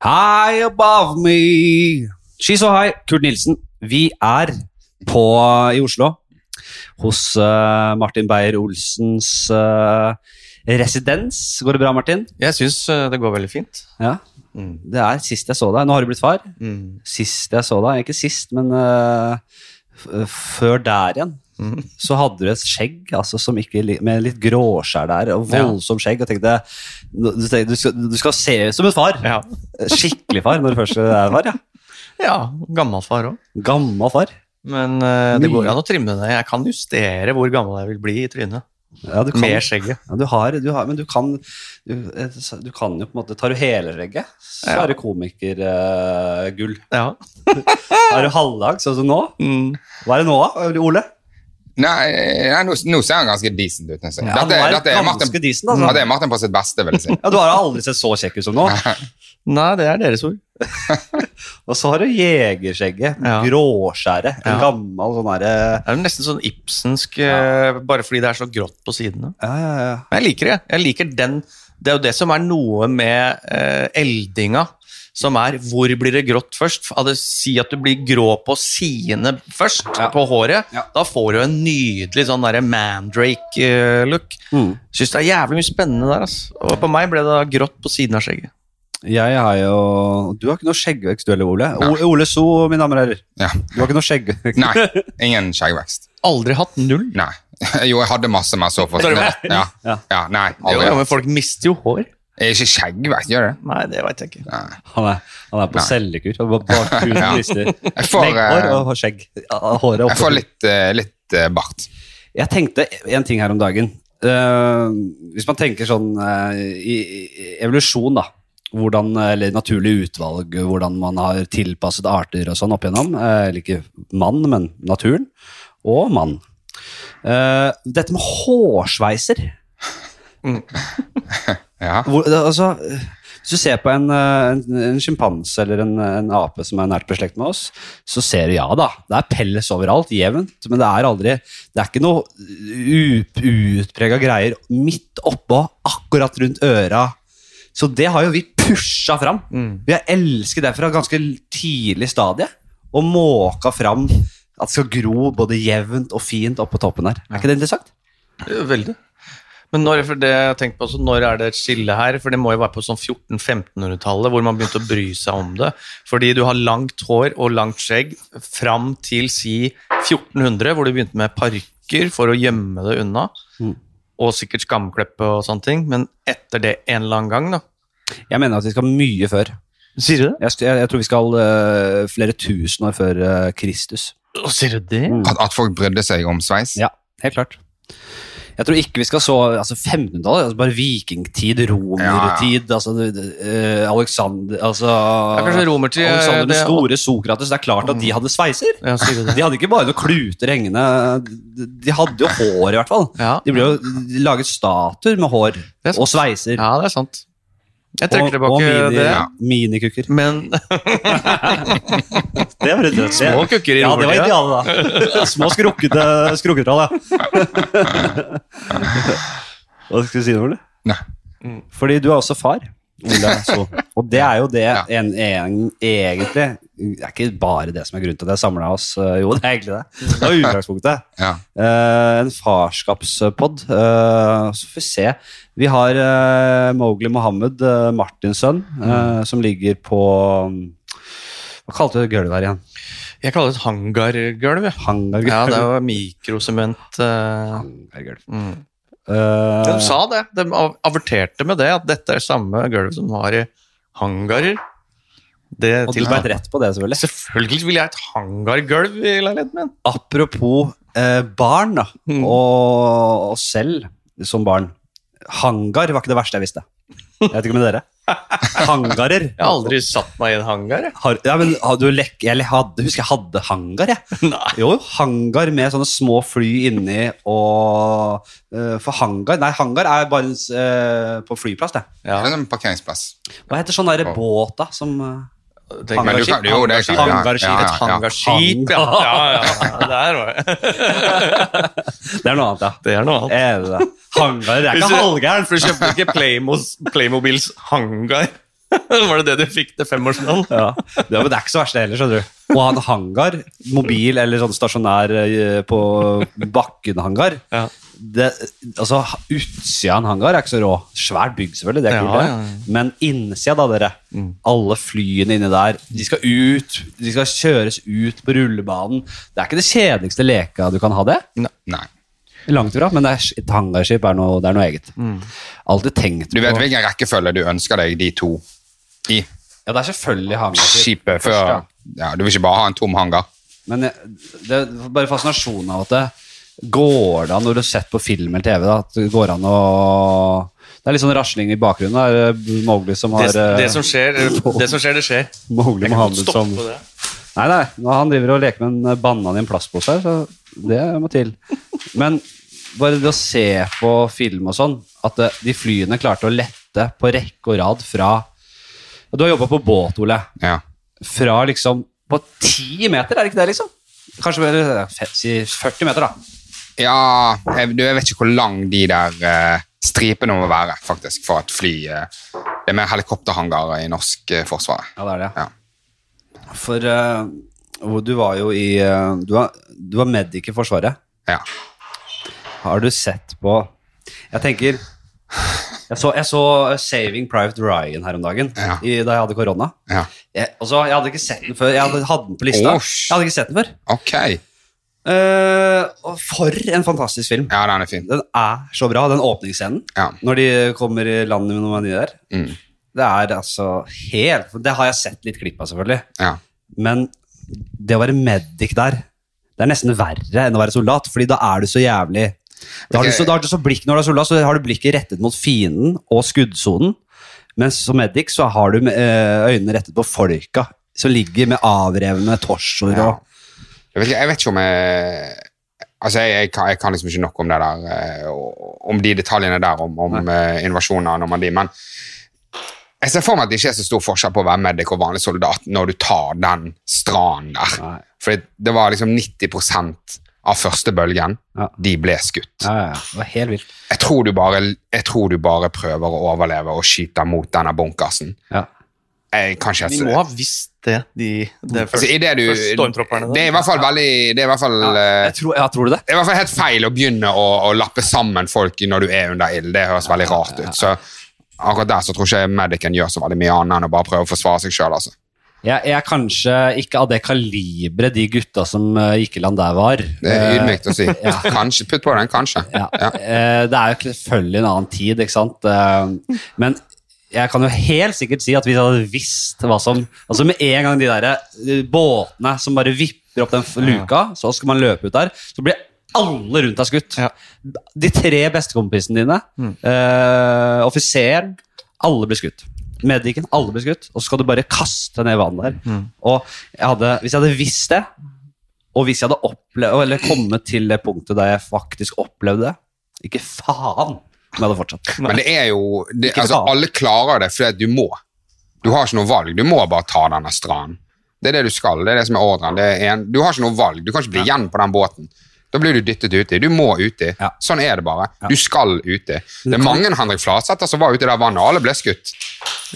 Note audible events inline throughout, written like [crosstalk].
High above me. She's so high. Kurt Nilsen. Vi er på i Oslo hos uh, Martin Beyer-Olsens uh, residens. Går det bra, Martin? Jeg syns det går veldig fint. Ja. Mm. Det er sist jeg så deg. Nå har du blitt far. Mm. Sist jeg så deg, ikke sist, men eh, før der igjen, Mm. så hadde du et skjegg altså, som ikke, med litt gråskjær der, og voldsomt skjegg. Og tenkte, du, tenkte, du, skal, du skal se ut som en far. Ja. Skikkelig far når du først er far. ja. ja gammel far òg. Gammel far. Men uh, det går an å trimme det. Jeg kan justere hvor gammel jeg vil bli i trynet. Ja, du kan, Med skjegget. ja, du har, du har, men du kan du, eh, du kan jo på en måte Tar du hele skjegget, så Ja. er det komikergull. Ja. [laughs] er du halvdag, sånn som nå? Mm. Hva er det nå, Ole? Nei, nei nå, nå ser han ganske decent ut. Ja, dette, er dette, ganske Martin, decent, altså. ja, det er Martin på sitt beste, vil jeg si. [laughs] Ja, Du har aldri sett så kjekk ut som nå. Nei, [laughs] det er deres ord. [laughs] Og så har du jegerskjegget. Ja. Gråskjæret. En Ja. gammel sånn herre Det er jo nesten sånn Ibsensk, eh, bare fordi det er så grått på sidene. ja, ja, ja. Men jeg liker det. Jeg liker den. Det er jo det som er noe med eh, eldinga, som er hvor blir det grått først? Altså, si at du blir grå på sidene først, Ja. på håret. Ja. Da får du en nydelig sånn mandrake-look. Mm. Syns det er jævlig mye spennende der. Altså. Og på meg ble det grått på siden av skjegget. Jeg har jo Du har ikke noe skjeggvekst, du heller, Ole. Nei. Ole So, mine damer og herrer. Ja. Du har ikke noe skjeggvekst. Nei, ingen skjeggvekst. Aldri hatt null. Nei. Jo, jeg hadde masse, men så forsvant det. ja. Ja. ja, Nei, Jo, ja, men folk mister jo hår. Er ikke skjegg, vet gjør det? Nei, det veit jeg ikke. Han er, han er på Nei. cellekur. [laughs] Ja. Jeg får, Legghår eh, og skjegg. Håret oppe. Jeg får litt, eh, litt eh, bart. Jeg tenkte en ting her om dagen. Uh, hvis man tenker sånn uh, i, i evolusjon, da. Hvordan, eller naturlig utvalg, hvordan man har tilpasset arter og sånn opp igjennom. Eller ikke mann, men naturen. Og mann. Eh, dette med hårsveiser [laughs] Ja. hvor, altså, Hvis du ser på en, eh, en, en sjimpanse eller en, en ape som er nært beslekt med oss, så ser du ja da, det er pels overalt, jevnt, men det er aldri Det er ikke noe utprega greier midt oppå, akkurat rundt øra. Så det har jo vi pusha fram. Mm. Vi har elsket det fra ganske tidlig stadie, og måka fram at det skal gro både jevnt og fint oppå toppen her. Er ikke det interessant? Veldig. Men når, for det jeg tenkte på, altså, når er det et skille her? For det må jo være på sånn 1400-1500-tallet hvor man begynte å bry seg om det. Fordi du har langt hår og langt skjegg fram til si 1400, hvor du begynte med parykker for å gjemme det unna. Mm. Og sikkert skamkleppe og sånne ting. Men etter det en eller annen gang, da. Jeg mener at vi skal mye før. Sier du det? Jeg, jeg, jeg tror vi skal uh, flere tusen år før uh, Kristus. Å, sier du det? Mm. At, at folk brydde seg om sveis? Ja, helt klart. Jeg tror ikke vi skal så altså 1500-tallet, altså bare vikingtid, romertid, altså det- det, eh, Alexander altså, Ja, kanskje romertid, Alexander den store, Sokrates. Det er klart at de hadde sveiser. Ja? De hadde ikke bare noen kluter hengende, de- de hadde jo hår i hvert fall. Ja, De ble jo laget statuer med hår og sveiser. ja, det er sant. Jeg trekker og, tilbake og mini, det. Ja. minikukker. Men [laughs] Det var litt små kukker i Ja, det var idealet, da. [laughs] Små skrukkete skrukketroll, ja. [laughs] Hva skal du si, Ole? Nei. Fordi du er også far. Ole, så. Og det er jo det Ja. en, en, egentlig Det er ikke bare det som er grunnen til at jeg samla oss. eh, Jo, det er egentlig det. Det var utgangspunktet. Ja. Eh, en farskapspod. Uh, så får vi se. Vi har eh, Mowgli Mohammed, Martins sønn, eh, som ligger på um, Hva kalte du gulvet her igjen? jeg kaller det et hangargulv. Hangargulv? Ja, det var mikrosement. Uh, Hangargulv. mm. Uh, De sa det. De av- averterte med det, at dette er samme gulv som var i hangarer. Det og du ble et rett på det, selvfølgelig. Selvfølgelig vil jeg ha et hangargulv i leiligheten min. Apropos eh, barn da, Mm. og oss selv som barn. Hangar var ikke det verste jeg visste. Jeg vet ikke med dere. Hangarer. Jeg har aldri satt meg i en hangar. jeg. Har, ja, men du lek, jeg hadde, husker jeg hadde hangar, jeg. [laughs] Nei. Jo, hangar med sånne små fly inni og uh, For hangar Nei, hangar er bare uh, på flyplass, det. Ja, Det er en parkeringsplass. Hva heter sånn derre båt, da, som eh, det kan Hangarskip. ja, ja, Et hangarskip, ja. ja, ja. Det. [laughs] Det er noe annet, ja. Det er noe annet. Er det det? Hangar det er ikke halvgæren. For du kjøpte ikke [laughs] Playmos, Playmobils hangar. [laughs] Var det det du fikk til femårsdagen? Ja. ja, men det er ikke så verst det heller, skjønner du. Å ha en hangar, mobil eller sånn stasjonær eh, på bakken-hangar, Ja. Det, altså utsida av en hangar er ikke så rå. Svært bygg, selvfølgelig, det er Ja, kult, ja, ja. Men innsida, da, dere. Alle flyene inni der. De skal ut. De skal kjøres ut på rullebanen. Det er ikke det kjedeligste leka du kan ha det. Nei. Langt ifra, men det er, et hangarskip er noe, det er noe eget. Alltid tenkt Du vet på hvilken rekkefølge du ønsker deg de to i Ja, det er selvfølgelig hangarskip. skipet før ja. ja, Du vil ikke bare ha en tom hangar? Men det, det er bare fascinasjonen av at det går det an, når du har sett på film eller TV, da, at det går an å Det er litt sånn rasling i bakgrunnen. Det er Mowgli som har Det, eh, det, som skjer, [laughs] det som skjer, det skjer. Mowgli Mohammed som det. Nei, nei, han driver og leker med en banan i en plastpose her, så det må til. Men bare det å se på film og sånn, at eh, de flyene klarte å lette på rekke og rad fra Du har jobba på båt, Ole. Ja. Fra liksom På ti meter, er det ikke det, liksom? Kanskje si 40 meter, da. Ja, jeg, du, jeg vet ikke hvor lang de der uh, stripene må være, faktisk, for at fly uh, Det er mer helikopterhangarer i norsk uh, forsvar. Ja, det er det. Ja. For uh, du var jo i Du var, du var medic i Forsvaret. Ja. Har du sett på Jeg tenker Jeg så, jeg så Saving Private Ryan her om dagen, Ja. i, da jeg hadde korona. ja. Jeg, og så, jeg hadde ikke sett den før. Jeg hadde, hadde den på lista. Åh. Jeg hadde ikke sett den før. Ok. Og for en fantastisk film. Ja, den er fin. Den er så bra, den åpningsscenen. Ja. Når de kommer i landet med noen av de der. Mm. Det er altså helt Det har jeg sett litt klipp av, selvfølgelig. Ja. Men det å være medic der, det er nesten verre enn å være soldat, fordi da er du så jævlig Da har du så, da har du så blikk når du er soldat, så har du blikket rettet mot fienden og skuddsonen. Mens som medic så har du eh, øynene rettet på folka som ligger med avrevne torsoer Ja. og Jeg vet, jeg vet ikke om jeg Altså, jeg, jeg, kan, jeg kan liksom ikke nok om det der eh, Om de detaljene der, om, om uh, invasjonen av Normandie, men jeg ser for meg at det ikke er så stor forskjell på å være medic og vanlig soldat når du tar den stranden der. Nei. For det var liksom 90% av første bølgen, Ja. de ble skutt. Ja, ja. Det var helt vilt. Jeg tror, du bare, tror du bare prøver å overleve og skyte mot denne bunkersen. Ja. Jeg kanskje De må ha visst det, de, det altså, det du, første stormtropperne. det er i hvert fall veldig Det er i hvert fall ja, Jeg tror, ja, tror du det? Det er i hvert fall helt feil å begynne å, å lappe sammen folk når du er under ild. Det høres veldig rart ut. Så akkurat der så tror ikke jeg medicen gjør så veldig mye annet enn å bare prøve å forsvare seg sjøl. Altså. Jeg, jeg er kanskje ikke av det kaliberet de gutta som uh, gikk i land der var. Det er ydmykt å si. [laughs] ja. Kanskje, Putt på den, kanskje. Ja. Ja. Eh, det er jo selvfølgelig en annen tid, ikke sant? Eh, men jeg kan jo helt sikkert si at hvis jeg hadde visst hva som Altså Med en gang de der eh, båtene som bare vipper opp den luka, så skal man løpe ut der, så blir alle rundt deg skutt. Ja. De tre bestekompisene dine, eh, offiseren, alle blir skutt. Medicen, alle blir skutt. Og så skal du bare kaste ned vannet der. Og jeg hadde, hvis jeg hadde visst det, og hvis jeg hadde opplevd, eller kommet til det punktet der jeg faktisk opplevde det Ikke faen om jeg hadde fortsatt. Men det er jo det, altså. Alle klarer det fordi du må. Du har ikke noe valg. Du må bare ta denne stranden. Det er det du skal. Det er det som er ordren. Det er en, du har ikke noe valg. Du kan ikke bli igjen på den båten. Da blir du dyttet uti. Du må uti. Ja. Sånn er det bare. Du skal uti. Det er mange Henrik Flatsæter som var ute der vannet, og alle ble skutt.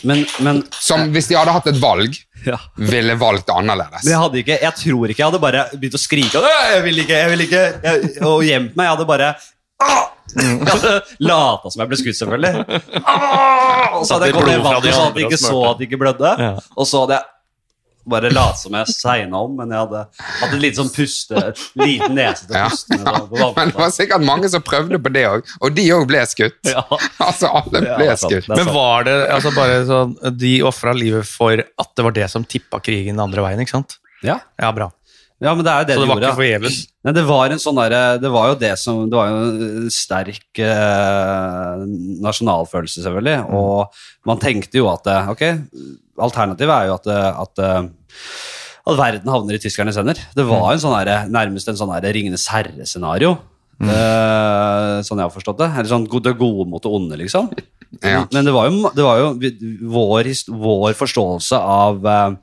Men, men Som hvis de hadde hatt et valg, ja. ville valgt annerledes. Men jeg hadde ikke, jeg tror ikke jeg hadde bare begynt å skrike Jeg vil ikke, jeg vil ikke jeg, Og gjemt meg. Jeg hadde bare Hadde [laughs] lata som jeg ble skutt, selvfølgelig. Ah! Og så hadde jeg kommet ned vannet så at jeg ikke så at de ikke blødde. Ja. Og så hadde jeg bare latt som jeg segna om, men jeg hadde hatt en liten sånn puste Liten nese til å puste med. Ja, [laughs] ja, Men det var sikkert mange som prøvde på det òg, og de òg ble skutt. Ja. [laughs] Altså, alle ble det sant. skutt. Men var det altså bare sånn De ofra livet for at det var det som tippa krigen den andre veien, ikke sant? Ja. Ja, bra. Ja, men det er jo det Så de det var gjorde. ikke forgjeves? Nei, det var en sånn derre Det var jo det som Det var jo en sterk eh, nasjonalfølelse, selvfølgelig. Mm. Og man tenkte jo at eh, Ok, alternativet er jo at, eh, at eh, at verden havner i tyskernes hender. Det Mm. var en sånn der, nærmest en sånn Ringenes herre-scenario. Mm. Eh, sånn jeg har forstått det. Eller sånn det gode mot det onde, liksom. Ja. Men det var jo, det var jo vår, vår forståelse av, eh,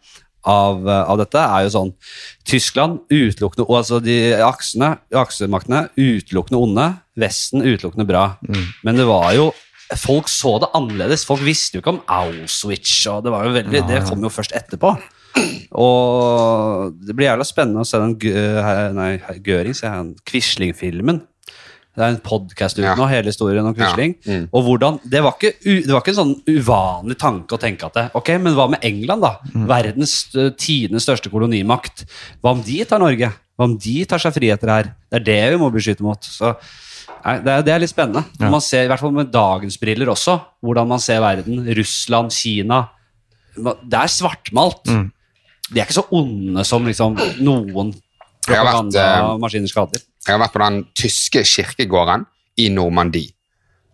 av, eh, av dette er jo sånn Tyskland utelukkende altså de aksene, aksemaktene utelukkende onde, Vesten utelukkende bra. Men det var jo folk så det annerledes. Folk visste jo ikke om Auschwitz, og det, var jo veldig, det kom jo først etterpå. Og det blir jævla spennende å se den Gø- nei, Göring, sier jeg, Quisling-filmen. Det er en podkast uten Ja. nå, hele historien om Quisling. Ja, mm. Og hvordan, det, var ikke, det var ikke en sånn uvanlig tanke å tenke at det, Ok, men hva med England, da? Verdens uh, tidenes største kolonimakt. Hva om de tar Norge? Hva om de tar seg friheter her? Det er det vi må beskytte mot. Så nei, det, er, det er litt spennende. Ja. Man ser, I hvert fall med dagens briller også, hvordan man ser verden. Russland, Kina. Det er svartmalt. De er ikke så onde som liksom noen vært, eh, propagandamaskiner skader. Jeg har vært på den tyske kirkegården i Normandie.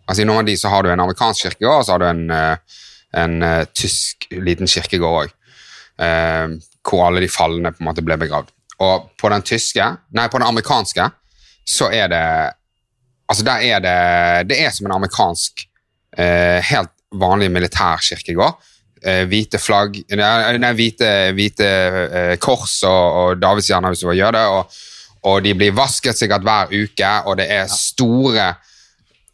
Altså I Normandie så har du en amerikansk kirkegård, og så har du en, en, en eh, tysk liten kirkegård òg. hvor alle de falne på en måte ble begravd. Og på den tyske, nei, på den amerikanske, så er det Altså, der er det Det er som en amerikansk, eh, helt vanlig militær kirkegård. Eh, hvite flagg nei hvite, hvite eh, kors og, og davidsstjerner hvis du vil gjøre det. Og, og de blir vasket sikkert hver uke, og det er store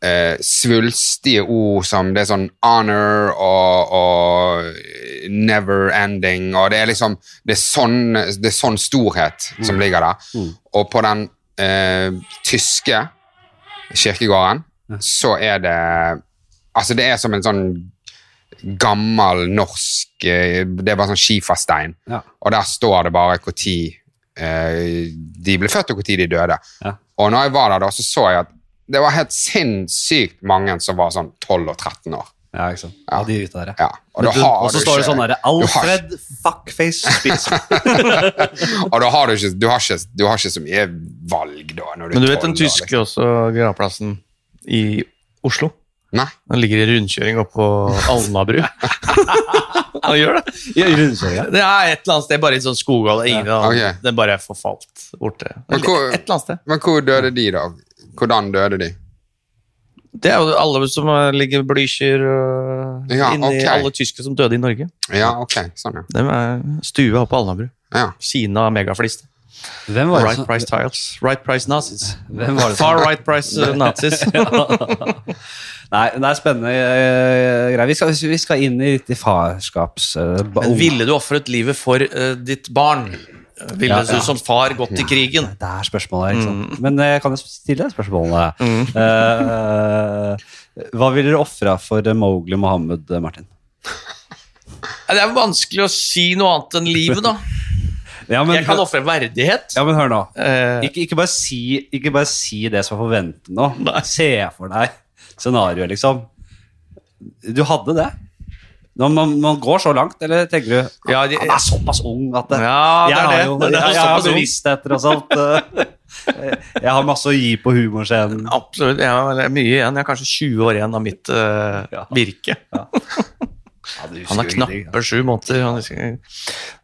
eh, svulstige ord som det er sånn honor og, og never ending, og det er liksom Det er sånn, det er sånn storhet som ligger der. Og på den eh, tyske kirkegården så er det Altså, det er som en sånn gammel norsk eh, Det er bare sånn skiferstein. Ja. Og der står det bare når de ble født, og når de døde. Ja. Og når jeg var der, da, så så jeg at det var helt sinnssykt mange som var sånn 12 og 13 år. Ja, ikke sant. Ja, de gutta der, Ja, og, du- har så du står det sånn derre Alfred Fuckface Spitz. [laughs] Og da har du ikke, du har ikke, du har ikke så mye valg, da. Når du Men du vet den tyske liksom. også, gravplassen i Oslo? Nei. Den ligger i rundkjøring oppå Alnabru. [laughs] [laughs] Han gjør det. I rundkjøringa. Det er et eller annet sted, bare i sånn skoghold. Ingen ja. okay. Er bare forfalt borte. Men hvor- Et eller annet sted. Men hvor døde de, da? Hvordan døde de? Det er jo alle som ligger blysjer og Ja, inni okay. alle tyskere som døde i Norge. Ja, ok, sånn, ja. De er stua på Alnabru. ja. Sina megafliste. Hvem var Right som price tiles. Right price nazis. Hvem var det Far right price uh, nazis. [laughs] Nei, det er spennende eh, greier. Vi skal, vi skal inn i ditt i farskaps... Uh, Men ville du ofret livet for uh, ditt barn? Ville Ja, du som far gått i krigen? Det er spørsmålet, ikke Mm. sant. Men jeg kan jo stille deg spørsmålet. Eh, hva ville dere ofra for Mowgli Mohammed, Martin? Det er vanskelig å si noe annet enn livet, da. [laughs] Ja, men, Jeg kan ofre verdighet. ja, men hør nå. Ikke, ikke, bare si, ikke bare si det som er forventet nå. Nei. Se for deg scenarioet, liksom. Du hadde det? Når man, man går så langt, eller tenker du Ja, de- Han er såpass ung at det, Ja, det jeg har det. jo [laughs] jeg, jeg har og sånt. eh, Jeg har masse å gi på humorscenen. Absolutt. Jeg har mye igjen. Jeg er kanskje 20 år igjen av mitt uh, virke. Ja, husker Han har knappe sju måneder.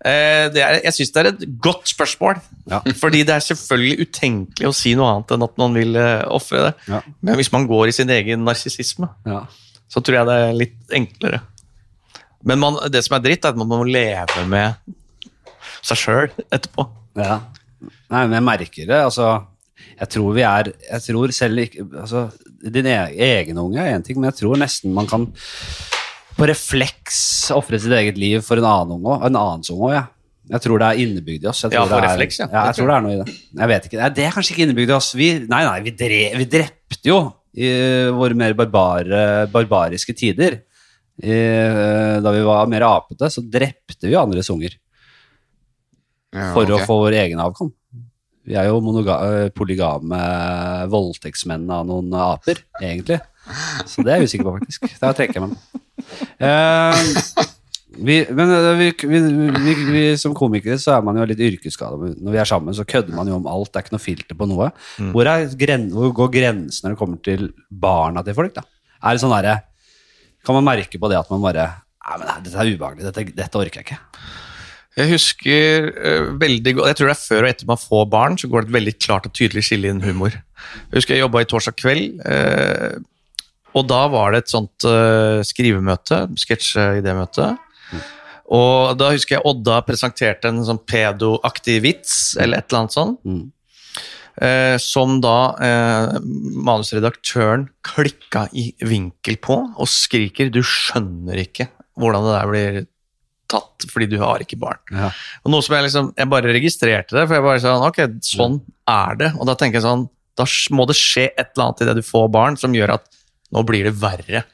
Eh, det er, jeg syns det er et godt spørsmål. Ja. Fordi det er selvfølgelig utenkelig å si noe annet enn at noen vil uh, ofre det. Ja. Men hvis man går i sin egen narsissisme, Ja. så tror jeg det er litt enklere. Men man, det som er dritt, er at man må leve med seg sjøl etterpå. Ja. Nei, men jeg merker det. Altså, jeg tror vi er Jeg tror selv ikke altså, Din e- egen unge er én ting, men jeg tror nesten man kan på refleks ofre sitt eget liv for en annen unge. En annens unge òg, ja. Jeg tror det er innebygd i oss. Jeg Ja, tror for det er, refleks, ja. ja. Jeg tror det er noe i det. Jeg vet ikke. Nei, det er kanskje ikke innebygd i oss. Vi, nei, nei, vi, dre, vi drepte jo i våre mer barbare, barbariske tider. I, da vi var mer apete, så drepte vi andres unger Ja, for okay. å få vår egen avkom. Vi er jo eh, polygame voldtektsmenn av noen aper, egentlig. Så det er jeg usikker på, faktisk. Der trekker jeg meg. Eh, vi, men eh, vi, vi, som komikere så er man jo litt yrkesskada. Når vi er sammen, så kødder man jo om alt. Det er ikke noe filter på noe. Hvor, er gren, hvor går grensen når det kommer til barna til folk? da? Er det sånn der, Kan man merke på det at man bare Nei, men dette er ubehagelig. Dette, dette orker jeg ikke. Jeg husker uh, veldig godt Jeg tror det er før og etter man får barn, så går det et veldig klart og tydelig skille innen humor. Jeg husker jeg jobba i torsdag kveld, eh, og da var det et sånt uh, skrivemøte, sketsjeidémøte. Og da husker jeg Odda presenterte en sånn pedoaktig vits, eller et eller annet sånt. Mm. eh, som da eh, manusredaktøren klikka i vinkel på og skriker 'du skjønner ikke hvordan det der blir tatt fordi du har ikke barn'. Ja. Og noe som Jeg liksom, jeg bare registrerte det, for jeg bare sånn, ok, sånn er det. Og da tenker jeg sånn, da må det skje et eller annet idet du får barn som gjør at nå blir det verre.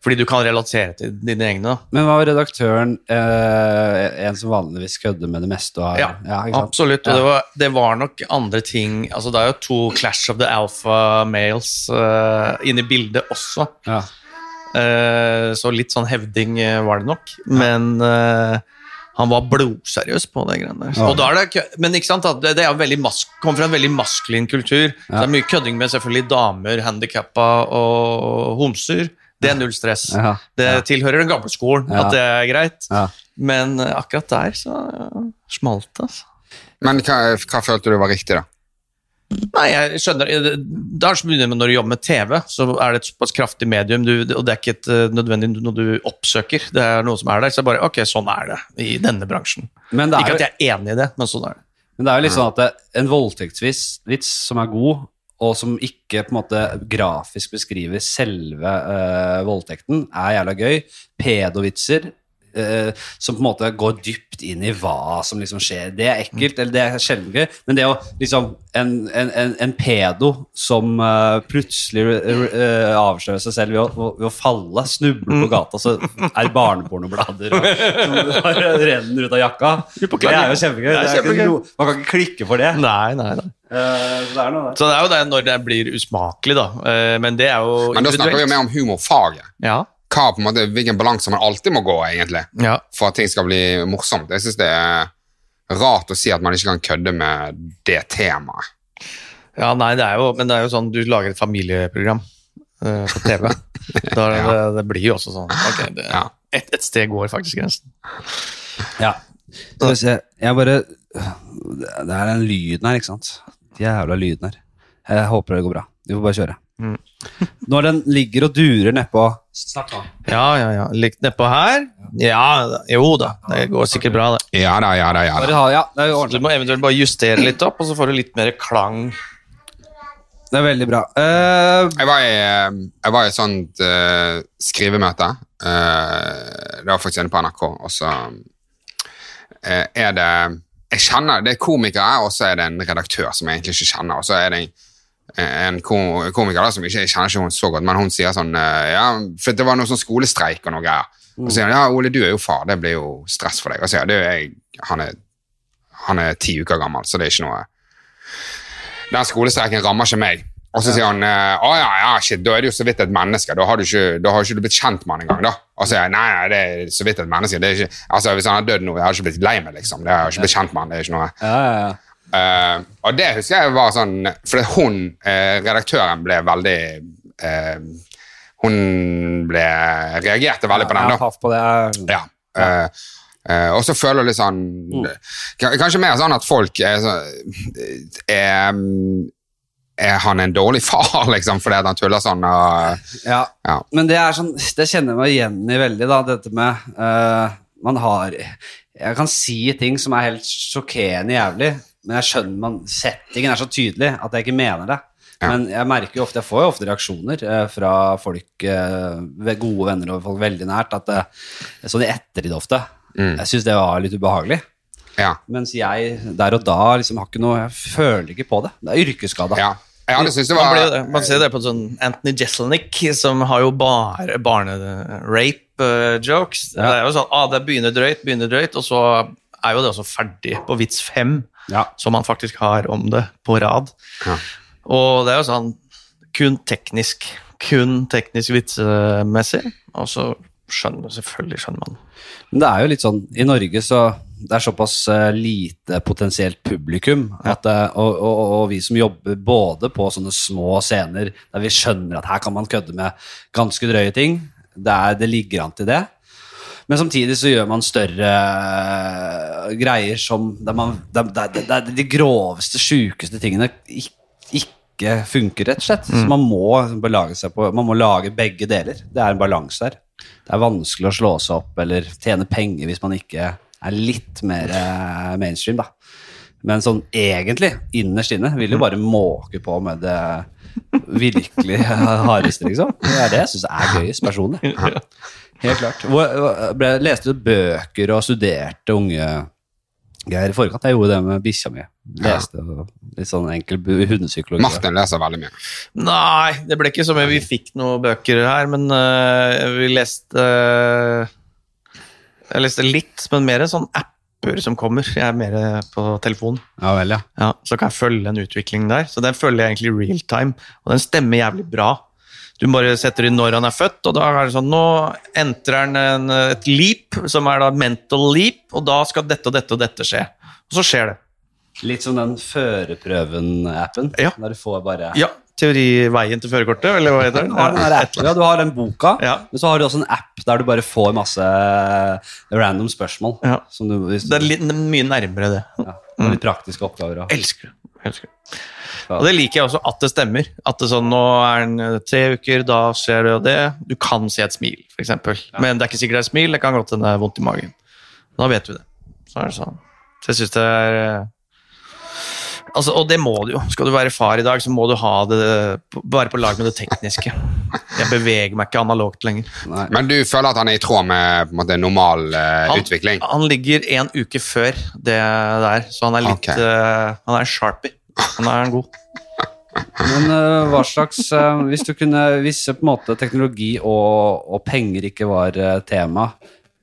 Fordi du kan relatere til dine egne. Men var redaktøren eh, en som vanligvis kødder med det meste? Og Ja, ikke absolutt. Og Ja. det, var, det var nok andre ting altså Det er jo to Clash of the Alpha Males eh, inne i bildet også. Ja. Eh, så litt sånn hevding eh, var det nok. Men eh, han var blodseriøs på det greiene der. Ja. Og da er det, men ikke sant, det, det er kommer fra en veldig maskulin kultur. Så det er mye kødding med selvfølgelig damer, handikappa og homser. Det er null stress. Ja. Det tilhører den gamle skolen Ja. at det er greit. Ja. Men akkurat der så smalt det. Altså. Men hva, hva følte du var riktig, da? Nei, jeg skjønner. Er som begynner når du jobber med TV, så er det et såpass kraftig medium, du, og det er ikke et, eh, nødvendig noe du oppsøker. Det er noe som er der. Så bare, ok, sånn er det i denne bransjen. Men, det Ikke jo, at jeg er enig i det, men sånn er det. men det er jo litt sånn at det, en voldtektsvits som er god, og som ikke på en måte grafisk beskriver selve øh, voldtekten, er jævla gøy. Pedovitser eh, som på en måte går dypt inn i hva som liksom skjer. Det er ekkelt, eller det er sjelden gøy, men det å liksom En, en, en, en pedo som eh, plutselig uh, avslører seg selv ved å, ved å falle, snuble på gata, så er det barnepornoblader og, [laughs] som bare renner ut av jakka. Det er jo kjempegøy. Det er Det er ikke man kan ikke klikke for det. Nei, nei, nei. Eh, så det er noe der. Så det er jo det når det blir usmakelig, da. Eh, Men det er jo Men da snakker vi jo mer om humorfaget. Ja, Hva, på en måte, hvilken balanse man alltid må gå, egentlig, ja. for at ting skal bli morsomt. Jeg syns det er rart å si at man ikke kan kødde med det temaet. ja, nei, det er jo Men det er jo sånn, du lager et familieprogram uh, på TV. [laughs] Da ja. det, det blir jo også sånn Ok, det, Ja. et, et sted går faktisk grensen. Ja. Skal vi se Jeg bare Det er den lyden her, ikke sant? Jævla lyden her. Jeg håper det går bra. Vi får bare kjøre. Mm. Når den ligger og durer nedpå Snakk nå. Ja, ja, ja. Likt nedpå her? Ja, jo da. Det går sikkert bra, det. Ja da, ja da, ja da. ja, det er Du må eventuelt bare justere litt opp, og så får du litt mer klang. Det er veldig bra. Uh, Jeg var i, eh, jeg var i et sånt uh, skrivemøte. Uh, det var faktisk inne på NRK, og så eh, er det Jeg kjenner Det er komikere, og så er det en redaktør som jeg egentlig ikke kjenner. Og så er det en, en komiker da, som ikke jeg kjenner ikke hun så godt, men hun sier sånn eh, Ja, for det var noe sånn skolestreik og noe greier. Og så sier hun ja, Ole, du er jo far, det blir jo stress for deg. Og så sier ja, jeg, han er han er ti uker gammel, så det er ikke noe Den skolestreiken rammer ikke meg. Og så sier han eh, å ja, ja, shit, da er det jo så vidt et menneske. Da har du ikke, da har ikke du blitt kjent med han engang. da. Og så sier jeg nei, nei, det er så vidt et menneske. det er ikke, altså Hvis han har dødd nå, jeg har ikke blitt lei meg, liksom. Det har ikke blitt kjent med han, det er ikke noe. ja, ja, ja. Eh, og det husker jeg var sånn For hun, uh, redaktøren, ble veldig uh, Hun ble reagerte veldig på den, da. på det. Ja. Og så føler jeg litt sånn mm. Kanskje mer sånn at folk er er, er han en dårlig [laughs] far, liksom, fordi han tuller sånn? Og, Ja. ja. Men det sånn Det kjenner jeg meg igjen i veldig, da. Dette med Man har Jeg kan si ting som er helt sjokkerende jævlig, men jeg skjønner man Settingen er så tydelig at jeg ikke mener det. Ja. Men jeg merker jo ofte Jeg får jo ofte reaksjoner eh, fra folk eh, gode venner og folk veldig nært, at det, sånn i ettertid ofte. Mm. Jeg syns det var litt ubehagelig. Ja. Mens jeg der og da liksom har ikke noe Jeg føler ikke på det. Det er yrkesskada. ja. Ja, Man, var blir jo man ser det på sånn Anthony Jeselnik, som har jo bare barnerape jokes, Det er jo sånn ah, det begynner drøyt, begynner drøyt, og så er jo det også ferdig på vits fem, Ja. som han faktisk har om det på rad. Ja. Og det er jo sånn kun teknisk, kun teknisk vitsemessig, og så skjønner selvfølgelig skjønner man. Men det er jo litt sånn I Norge så det er såpass eh, lite potensielt publikum at, eh, og, og, og vi som jobber både på sånne små scener der vi skjønner at her kan man kødde med ganske drøye ting, det, er, det ligger an til det. Men samtidig så gjør man større eh, greier som der, man, der, der, der de groveste, sjukeste tingene ikke, funker, rett og slett. Så man må belage seg på Man må lage begge deler. Det er en balanse der. Det er vanskelig å slå seg opp eller tjene penger hvis man ikke er litt mer eh, mainstream, da. Men sånn egentlig, innerst inne, vil jo bare måke på med det virkelig [laughs] hardeste, liksom. Det er det jeg syns er gøyest, personlig. Helt klart. Hvor- Ble, leste du bøker og studerte unge Geir i forkant? Jeg gjorde det med bikkja mi. Leste litt sånn enkel hundepsykologi. Martin leser veldig mye. Nei, det ble ikke så mye. Vi fikk noen bøker her, men uh, vi leste uh, Jeg leste litt, men mer sånn apper som kommer. Jeg er mer på telefon. Ja vel, ja. Ja, så kan jeg følge en utvikling der. Så den følger jeg egentlig real time, og den stemmer jævlig bra. Du bare setter inn når han er født, og da er det sånn Nå entrer han en, et leap, som er da mental leap, og da skal dette og dette og dette skje. Og så skjer det. Litt som den Førerprøven-appen. Ja. Der du får bare Ja, teoriveien til førerkortet, eller hva heter den? Ja, den ja, du har den boka, Ja. men så har du også en app der du bare får masse random spørsmål. Ja. Som du, du Det er litt, mye nærmere det. ja, litt praktiske oppgaver. Også. Elsker det. Elsker. Og det liker jeg også, at det stemmer. At det sånn, nå er den eh, tre uker, da skjer det og det. Du kan se et smil, f.eks. Men det er ikke sikkert det er et smil, det kan godt hende det er vondt i magen. Da vet vi det. Så er det sånn. Så jeg syns det er eh, Altså, og det må du jo. Skal du være far i dag, så må du ha det bare på lag med det tekniske. Jeg beveger meg ikke analogt lenger. nei. Men du føler at han er i tråd med på en måte, normal uh, Han, utvikling? han ligger en uke før det der, så han er litt okay. uh, Han er sharpie. Han er en god. Men uh, hva slags Hvis du kunne Hvis på en måte teknologi og, og penger ikke var tema,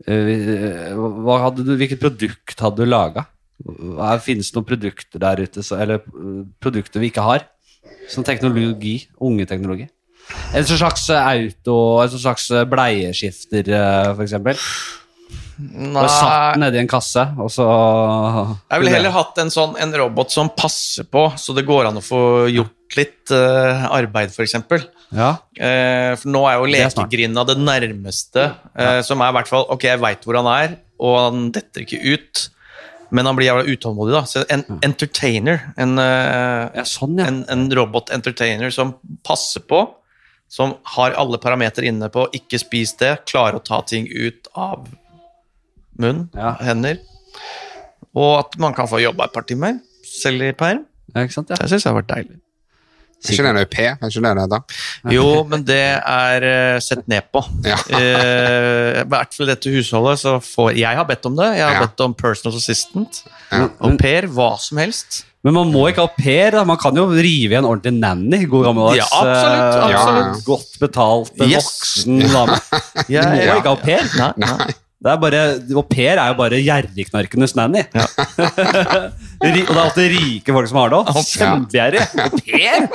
hva hadde du, hvilket produkt hadde du laga? Finnes det noen produkter der ute, så, eller øh, produkter vi ikke har? Som teknologi, unge teknologi? En slags øh, auto, en slags øh, bleieskifter, f.eks. Nei, satt nedi en kasse, og så Jeg ville heller hatt en sånn en robot som passer på, så det går an å få gjort litt uh, arbeid, f.eks. Ja. Uh, for nå er jo lekegrinda det nærmeste, eh, som er i hvert fall Ok, jeg veit hvor han er, og han detter ikke ut, men han blir jævla utålmodig, da. Så en entertainer, en, eh, ja, sånn, ja. en, en robot-entertainer som passer på, som har alle parametere inne på ikke spis det, klarer å ta ting ut av munn, Ja. hender, og at man kan få jobba et par timer, selv i perm. ja. Ikke sant, ja. Det syns jeg har vært deilig. Er ikke det en au pair? Er ikke det det heter? Jo, men det er eh, sett ned på. Ja. [laughs] Eh, I hvert fall dette husholdet, så får Jeg har bedt om det. Jeg har Ja. bedt om personal assistant. Ja. Au pair, hva som helst. Men man må ikke ha au pair. da. Man kan jo rive i en ordentlig nanny. God gammeldags. Ja, absolutt, eh, absolutt. Godt betalt, Yes. voksen dame. [laughs] Jeg, Du må Ja. ikke ha au pair. Nei, nei. Det er bare, Au pair er jo bare gjerrigknarkenes nanny. Ja. [laughs] og det er alltid rike folk som har det òg. Kjempegjerrig. Au pair?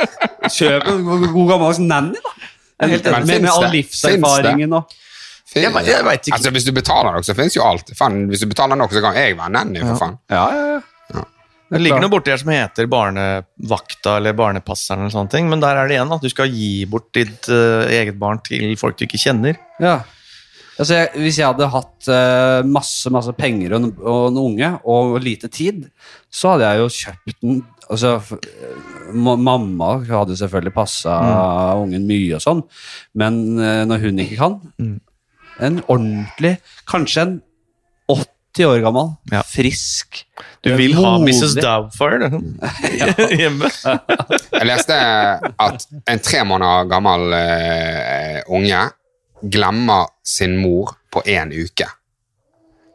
Kjøp en god gammeldags nanny, da. helt men, med, med all livserfaringen og Jeg jeg vet ikke. Altså, hvis du betaler nok, så finnes jo alt. Fan, hvis du betaler nok, så kan jeg være nanny, for faen. Ja, ja, ja. Det ligger noe borti her som heter barnevakta eller barnepasseren, eller sånne ting, men der er det igjen at du skal gi bort ditt uh, eget barn til folk du ikke kjenner. Ja. Altså, jeg, hvis jeg hadde hatt uh, masse masse penger og, en- og en unge og lite tid, så hadde jeg jo kjøpt den altså, Mamma hadde selvfølgelig passa ungen mye og sånn, men eh, når hun ikke kan En ordentlig Kanskje en 80 år gammel, Ja. frisk Du vil ha Mrs. Doubtfire [laughs] [laughs] hjemme. [laughs] Jeg leste at en tre måneder gammel uh, unge glemmer sin mor på én uke.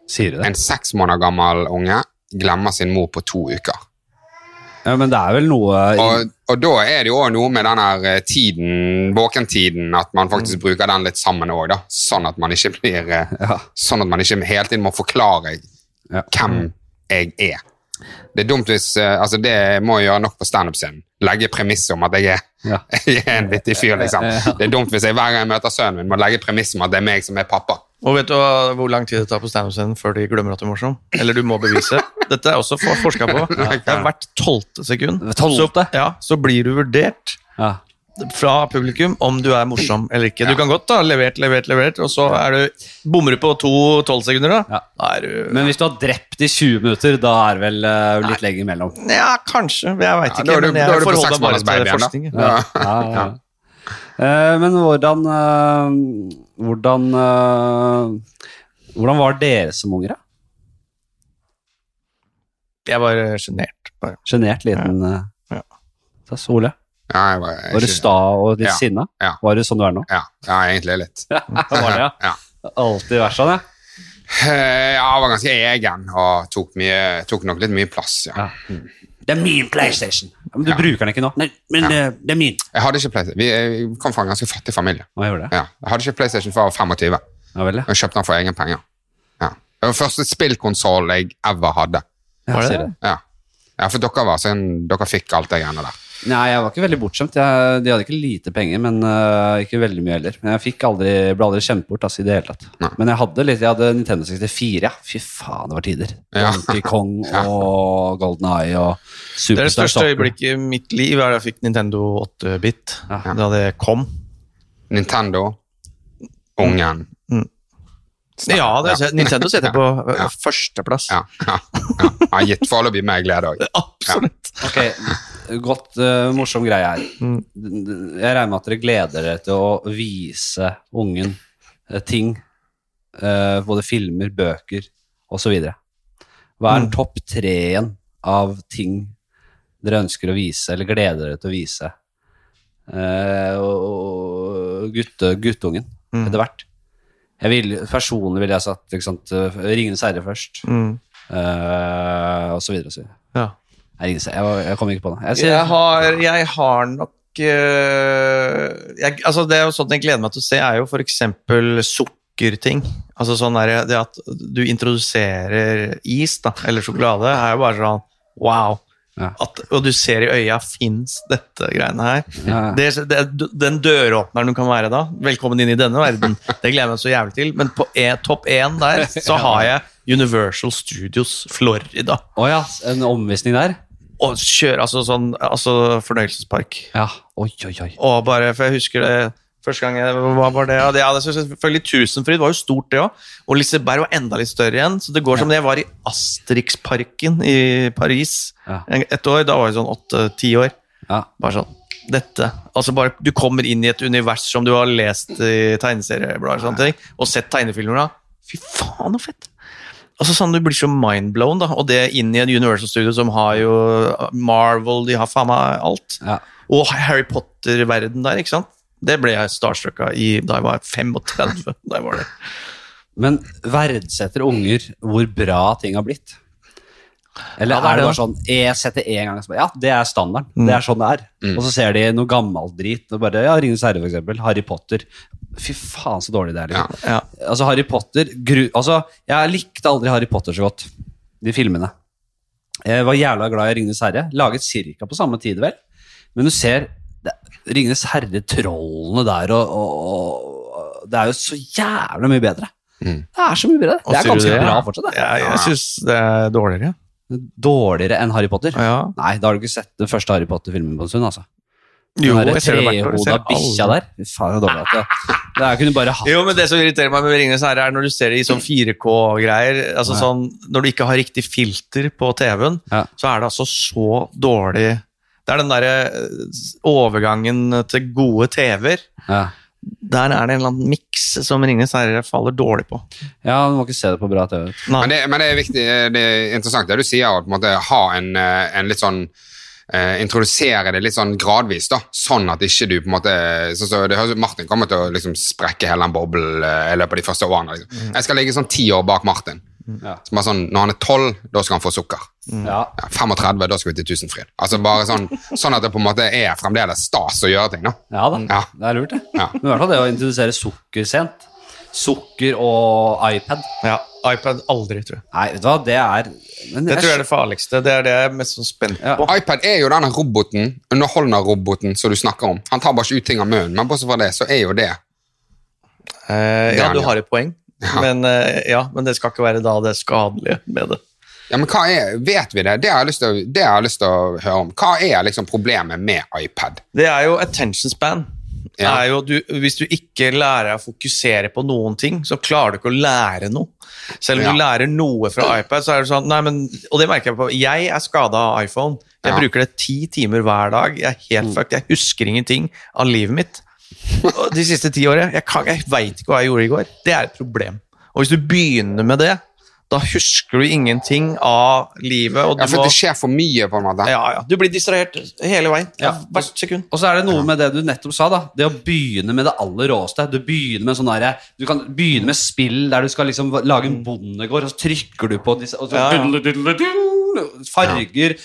Sier du det? En seks måneder gammel unge glemmer sin mor på to uker. Ja, men det er vel noe i- Og, og da er det jo også noe med den her eh, tiden, våkentiden, at man faktisk bruker den litt sammen òg, da. Sånn at man ikke blir eh, ja. Sånn at man ikke hele tiden må forklare Ja. hvem jeg er. Det er dumt hvis eh, Altså, det må jeg gjøre nok på standup-scenen. Legge premisset om at jeg er, Ja. [laughs] jeg er en vittig fyr, liksom. [laughs] Det er dumt hvis jeg hver gang jeg møter sønnen min, må legge premisset om at det er meg som er pappa. Og vet du hva- hvor lang tid det tar på standup-scenen før de glemmer at du er morsom? Eller du må bevise. [laughs] Dette er også for- forska på. [laughs] Det er hvert tolvte sekund. Så, ja, så blir du vurdert Ja. fra publikum om du er morsom eller ikke. Du kan godt ha levert, levert, levert, og så er du, bommer du på to tolvsekunder, da. Ja. Da er du Men hvis du har drept i 20 minutter, da er det vel uh, litt lenger imellom. Ja, kanskje. Jeg veit Ja, ikke. da er du- men jeg er forholder meg bare til forskningen. Ja. Ja. Ja, ja. Eh, men hvordan eh, Hvordan Hvordan var dere som unger, da? Jeg var eh, sjenert. Sjenert liten ja. Ja. tass. Ole, Ja, jeg var, jeg, var du sta og litt Ja. sinna? Ja. Var du sånn du er nå? Ja, ja, egentlig litt. var [laughs] det, ja. ja. Alltid vært sånn, ja. Eh, Ja, jeg var ganske egen og tok, mye, tok nok litt mye plass, ja. Ja. Det er min PlayStation. Men du Ja. bruker den ikke nå. Nei, men Ja. eh, det er min. Jeg hadde ikke PlayStation. Vi eh, kom fra en ganske fattig familie. Hva gjorde det. Ja. Jeg hadde ikke PlayStation før jeg var 25. Ja vel, ja. Jeg kjøpte den for egen penger. Ja. Det var første spillkonsoll jeg ever hadde. Ja Var det det? Ja, ja for dere var sånn, dere fikk alt det greiene der. Nei, jeg var ikke veldig bortskjemt. Jeg, de hadde ikke lite penger, men uh, ikke veldig mye heller. Men jeg fikk aldri, ble aldri kjent bort altså, i det hele tatt. Nei. Men jeg hadde litt, jeg hadde Nintendo 64, ja. Fy faen, det var tider. Ja. Donkey [laughs] Kong Ja. og Golden Eye og Det er det største øyeblikket i mitt liv er da jeg fikk Nintendo 8-bit. Ja. Da det kom. Nintendo, ungen. Ja, det, er- Nintendo sitter [laughs] på Ja. førsteplass. Ja, ja, ja. Har gitt foreløpig meg glede òg. [laughs] Absolutt. Ok, godt, uh, morsom greie her. Mm. Jeg regner med at dere gleder dere til å vise ungen øh, ting. Uh, både filmer, bøker osv. Hva er den Mm. topp treen av ting dere ønsker å vise, eller gleder dere til å vise? uh, og og gutte, guttungen, Mm. etter hvert. Jeg vil, personlig ville jeg satt ikke sant, øh, Ringenes herre først, Mm. uh, og så videre. Og så videre. Ja. Nei, Ringenes jeg, jeg kommer ikke på det. Jeg ser, Jeg har, jeg har nok uh, jeg, altså Det er jo sånt jeg gleder meg til å se, er jo f.eks. sukkerting. Altså sånn der, Det at du introduserer is da, eller sjokolade, er jo bare sånn wow. Ja. At, og du ser i øya fins dette greiene her. Ja. Det, det, den døråpneren du kan være da, velkommen inn i denne verden, [laughs] det gleder jeg meg så jævlig til. Men på e, topp én der så har jeg Universal Studios Florida. Oh ja, en omvisning der? Og kjøre altså sånn altså fornøyelsespark. Ja. Oi, oi, oi. Og bare, for jeg husker det første gang jeg Hva var det? Ja, det, ja, det selvfølgelig Tusenfryd var jo stort, det òg. Og Liseberg var enda litt større igjen. Så det går som det jeg var i Asterix-parken i Paris Ja. et år. Da var jeg sånn åtte-ti år. Ja. Bare sånn dette, altså bare Du kommer inn i et univers som du har lest i tegneserieblader og sånne ting, og sett tegnefilmer da. Fy faen, så fett! Altså sånn Du blir så mindblown, da. Og det inn i en Universal Studio som har jo Marvel, de har faen meg alt. ja. Og Harry Potter-verden der, ikke sant? Det ble jeg starstruck av i, da jeg var 35. [laughs] Da jeg var det. Men verdsetter unger hvor bra ting har blitt? Eller Ja, det er er det bare sånn Jeg setter én gang Ja, det er standarden. Mm. Det er sånn det er. Mm. Og så ser de noe gammelt drit. Og bare, ja, Ringenes herre, for eksempel. Harry Potter. Fy faen, så dårlig det er. Liksom. Ja. Altså, Harry Potter gru, altså, Jeg likte aldri Harry Potter så godt. De filmene. Jeg var jævla glad i Ringenes herre. Laget cirka på samme tid, vel. Men du ser Ringenes herre-trollene der, og, og, og Det er jo så jævla mye bedre. Mm. Det er så mye bedre. Og Det er ganske det? bra fortsatt. Det. Jeg, jeg syns det er dårligere. Dårligere enn Harry Potter. Ja. Nei, da har du ikke sett den første Harry Potter-filmen på en stund. altså. Jo, den der jeg ser det hvert år. Trehoda bikkja der. Faen, det er dårlig at det, det kunne bare hatt Jo, men det som irriterer meg med Ringenes herre, er når du ser det i sånn 4K-greier. altså Ja. sånn, Når du ikke har riktig filter på TV-en, Ja. så er det altså så dårlig Det er den derre eh, overgangen til gode TV-er. ja. Der er det en eller annen miks som Ringenes herre faller dårlig på. ja, du må ikke se det på bra TV. Nei. Men det, men det er viktig, det er interessant det du sier, å på en måte ha en, eh, en litt sånn eh, Introdusere det litt sånn gradvis, da. Sånn at ikke du på en måte så, så det høres ut Martin kommer til å liksom sprekke hele den boblen eh, i løpet av de første årene. Liksom. Jeg skal ligge sånn ti år bak Martin. Ja. Som er sånn, Når han er tolv, da skal han få sukker. Ja. Ja, 35, da skal vi til Tusenfryd. Altså bare sånn, sånn at det på en måte er fremdeles stas å gjøre ting. da. ja da, Ja. det er lurt, det. Ja. Men i hvert fall det å introdusere sukker sent. Sukker og iPad. Ja, iPad aldri, tror jeg. Nei, vet du hva, det er men Det tror jeg er det farligste. Det er det jeg er mest sånn spent Ja. på. iPad er jo denne roboten, underholdende-roboten som du snakker om. Han tar bare ikke ut ting av munnen, men bortsett fra det, så er jo det Eh, Det ja, du har et poeng, Ja. men, eh, ja, men det skal ikke være da det skadelige med det. Ja, men hva er, Vet vi det? Det har jeg til, det har jeg lyst til å høre om. Hva er liksom problemet med iPad? Det er jo attention span. Ja. Er jo du, hvis du ikke lærer å fokusere på noen ting, så klarer du ikke å lære noe. Selv om du lærer noe fra iPad, så er det sånn nei, men, Og det merker jeg på. Jeg er skada av iPhone. Jeg Ja. bruker det ti timer hver dag. Jeg er helt fucked. Jeg husker ingenting av livet mitt. De siste ti årene. Jeg, kan- jeg veit ikke hva jeg gjorde i går. Det er et problem. Og hvis du begynner med det, Da husker du ingenting av livet. Og du, Ja, for må, det skjer for mye, på en måte. ja, ja, du blir distrahert hele veien. Ja. Hvert sekund. Og så er det noe med det du nettopp sa, da. Det å begynne med det aller råeste. Du begynner med sånn Du kan begynne med spill der du skal liksom lage en bondegård, og så trykker du på disse og så, Ja, ja. Farger,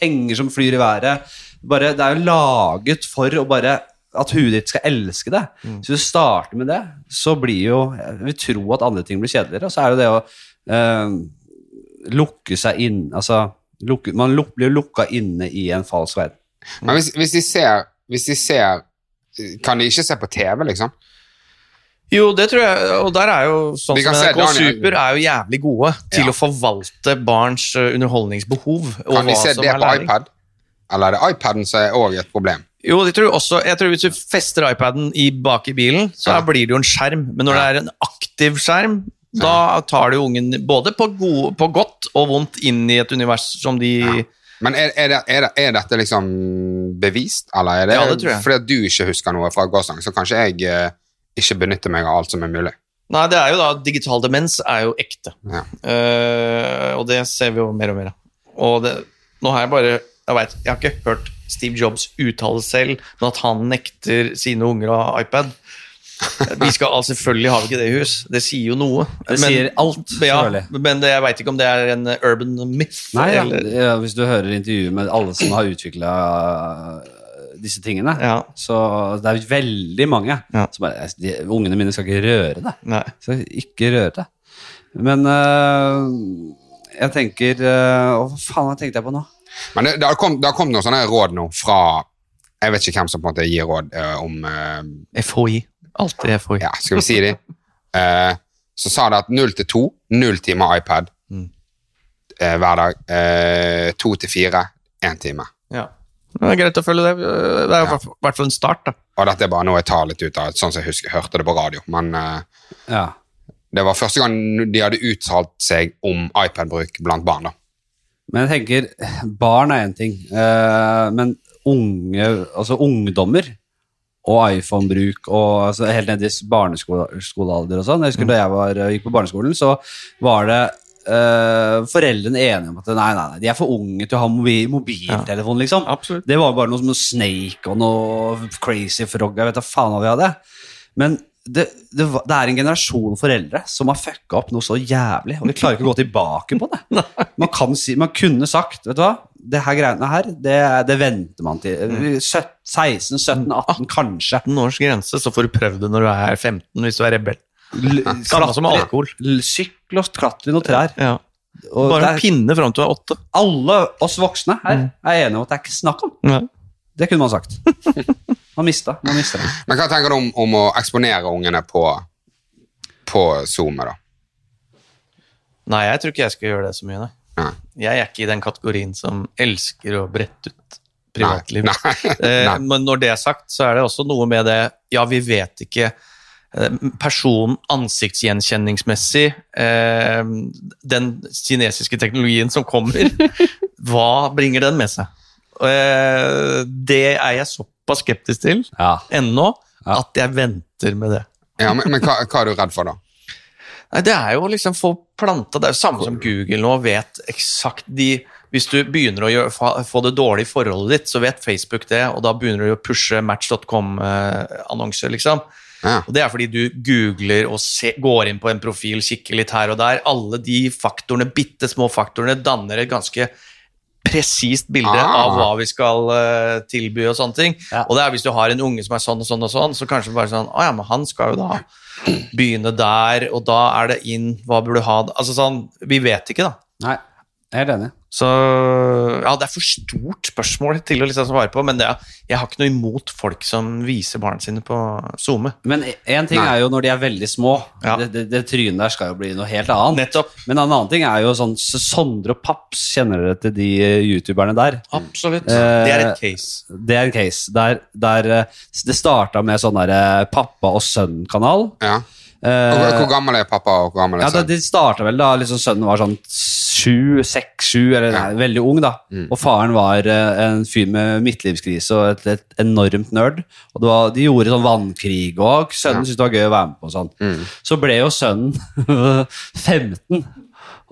penger som flyr i været. Bare, det er jo laget for å bare at huet ditt skal elske det. Så hvis du starter med det, så blir jo Jeg vil tro at andre ting blir kjedeligere. Og så er det det å eh, lukke seg inn Altså lukke, Man luk, blir lukka inne i en falsk verden. Men hvis, hvis, de ser, hvis de ser Kan de ikke se på TV, liksom? Jo, det tror jeg, og der er jo sånn som NRK Daniel- Super er jo jævlig gode til Ja. å forvalte barns eh, underholdningsbehov. og Kan de hva se som det på læring. iPad? Eller er det iPaden som er òg et problem? Jo, jeg tror også, jeg tror hvis du fester iPaden i bak i bilen, så Ja. blir det jo en skjerm. Men når Ja. det er en aktiv skjerm, da tar du ungen både på, gode, på godt og vondt inn i et univers som de Men er, er, det, er, det, er dette liksom bevist, eller er det, Ja, det tror jeg. fordi du ikke husker noe fra gårsdagen, så kanskje jeg eh, ikke benytter meg av alt som er mulig? Nei, det er jo da Digital demens er jo ekte. Ja. Uh, og det ser vi jo mer og mer av. Og det, nå har jeg bare Jeg vet, jeg har ikke hørt Steve Jobs uttale selv, men at han nekter sine unger ha iPad. Vi skal, altså, selvfølgelig har vi ikke det i hus. Det sier jo noe. Det Men- sier alt, Ja, men det, jeg veit ikke om det er en urban myth. Nei, ja. eller, Ja, hvis du hører intervjuer med alle som har utvikla disse tingene, ja, så det er veldig mange Ja. som bare de, Ungene mine skal ikke røre det. nei. Så ikke røre det. Men øh, jeg tenker øh, hva faen tenkte jeg på nå? Men det, det, har kommet, det har kommet noen sånne råd nå fra Jeg vet ikke hvem som på en måte gir råd uh, om uh, FHI. Alltid FHI. Ja, skal vi si de? Uh, [laughs] så sa det at 0 til 2, 0 timer iPad Mm. uh, hver dag. Eh, 2 til 4, 1 time. Ja. Det er greit å følge det. Det er jo ja. hvert fall en start, da. Og dette er bare noe jeg tar litt ut av, sånn som jeg husker, hørte det på radio. Men eh, Ja. det var første gang de hadde uttalt seg om iPad-bruk blant barn. da. Men jeg tenker, barn er én ting, øh, men unge, altså ungdommer og iPhone-bruk og altså helt ned i barneskolealder og sånn. Jeg husker Da jeg var, gikk på barneskolen, så var det Uh, foreldrene enige om at nei, nei, nei, de er for unge til å ha mobil, mobiltelefon, liksom. Absolutt. Det var bare noe som noe Snake og noe Crazy Frog. Jeg vet da faen hva vi hadde. Men det, det, det er en generasjon foreldre som har fucka opp noe så jævlig, og vi klarer ikke å gå tilbake på det. [laughs] Man, kan si, man kunne sagt Vet du hva, det her greiene her, det, det venter man til. 16, 17, 18, kanskje. 18 års grense, så får du prøvd det når du er 15, hvis du er rebell. Samme som alkohol. Sykle og klatre i noen trær. Ja. Bare det en er, pinne fram til du er åtte. alle oss voksne her er enige om at det er ikke snakk om. Ja. Det kunne man sagt. [laughs] Man mista. Man mista det. Men hva tenker du om, om å eksponere ungene på, på Zoom? da? Nei, jeg tror ikke jeg skal gjøre det så mye, nei. Nei. Jeg er ikke i den kategorien som elsker å brette ut privatliv. Nei. Nei. [laughs] Eh, Nei. men når det er sagt, så er det også noe med det Ja, vi vet ikke personen Person ansiktsgjenkjenningsmessig eh, Den kinesiske teknologien som kommer, [laughs] hva bringer den med seg? Eh, det er jeg såpass skeptisk til Ja. ennå at jeg venter med det. Ja, men men hva, hva er du redd for, da? Nei, Det er jo liksom få planta Det er jo samme som Google nå vet eksakt de Hvis du begynner å gjøre, få det dårlig i forholdet ditt, så vet Facebook det, og da begynner du å pushe Match.com-annonser, liksom. Ja. Og Det er fordi du googler og se, går inn på en profil, kikker litt her og der. Alle de faktorene, bitte små faktorene danner et ganske presist bilde Ah. av hva vi skal uh, tilby og sånne ting. Ja. Og det er hvis du har en unge som er sånn og sånn og sånn, så kanskje bare sånn Å ja, men han skal jo da begynne der, og da er det inn Hva burde du ha Altså sånn Vi vet ikke, da. Nei, jeg er enig. Så ja, det er for stort spørsmål til å liksom svare på, men det er, jeg har ikke noe imot folk som viser barna sine på SoMe. Men én ting Nei. er jo når de er veldig små. Ja. Det, det, det trynet der skal jo bli noe helt annet. Nettopp. Men en annen ting er jo sånn Sondre og Paps, kjenner dere til de eh, youtuberne der? Absolutt. Eh, det er et case. Det er en case der, der eh, det starta med sånn derre pappa og sønn-kanal. Ja. Eh, Hvor, gammel er pappa, og hvor gammel ja, er da, sønnen? De starta vel da liksom sønnen var sånn sju, seks, sju, eller nei, veldig ung, da. Og faren var uh, en fyr med midtlivskrise og et, et enormt nerd. Og var, de gjorde sånn vannkrig òg. Sønnen syntes det var gøy å være med på. sånn. Så ble jo sønnen [laughs] 15.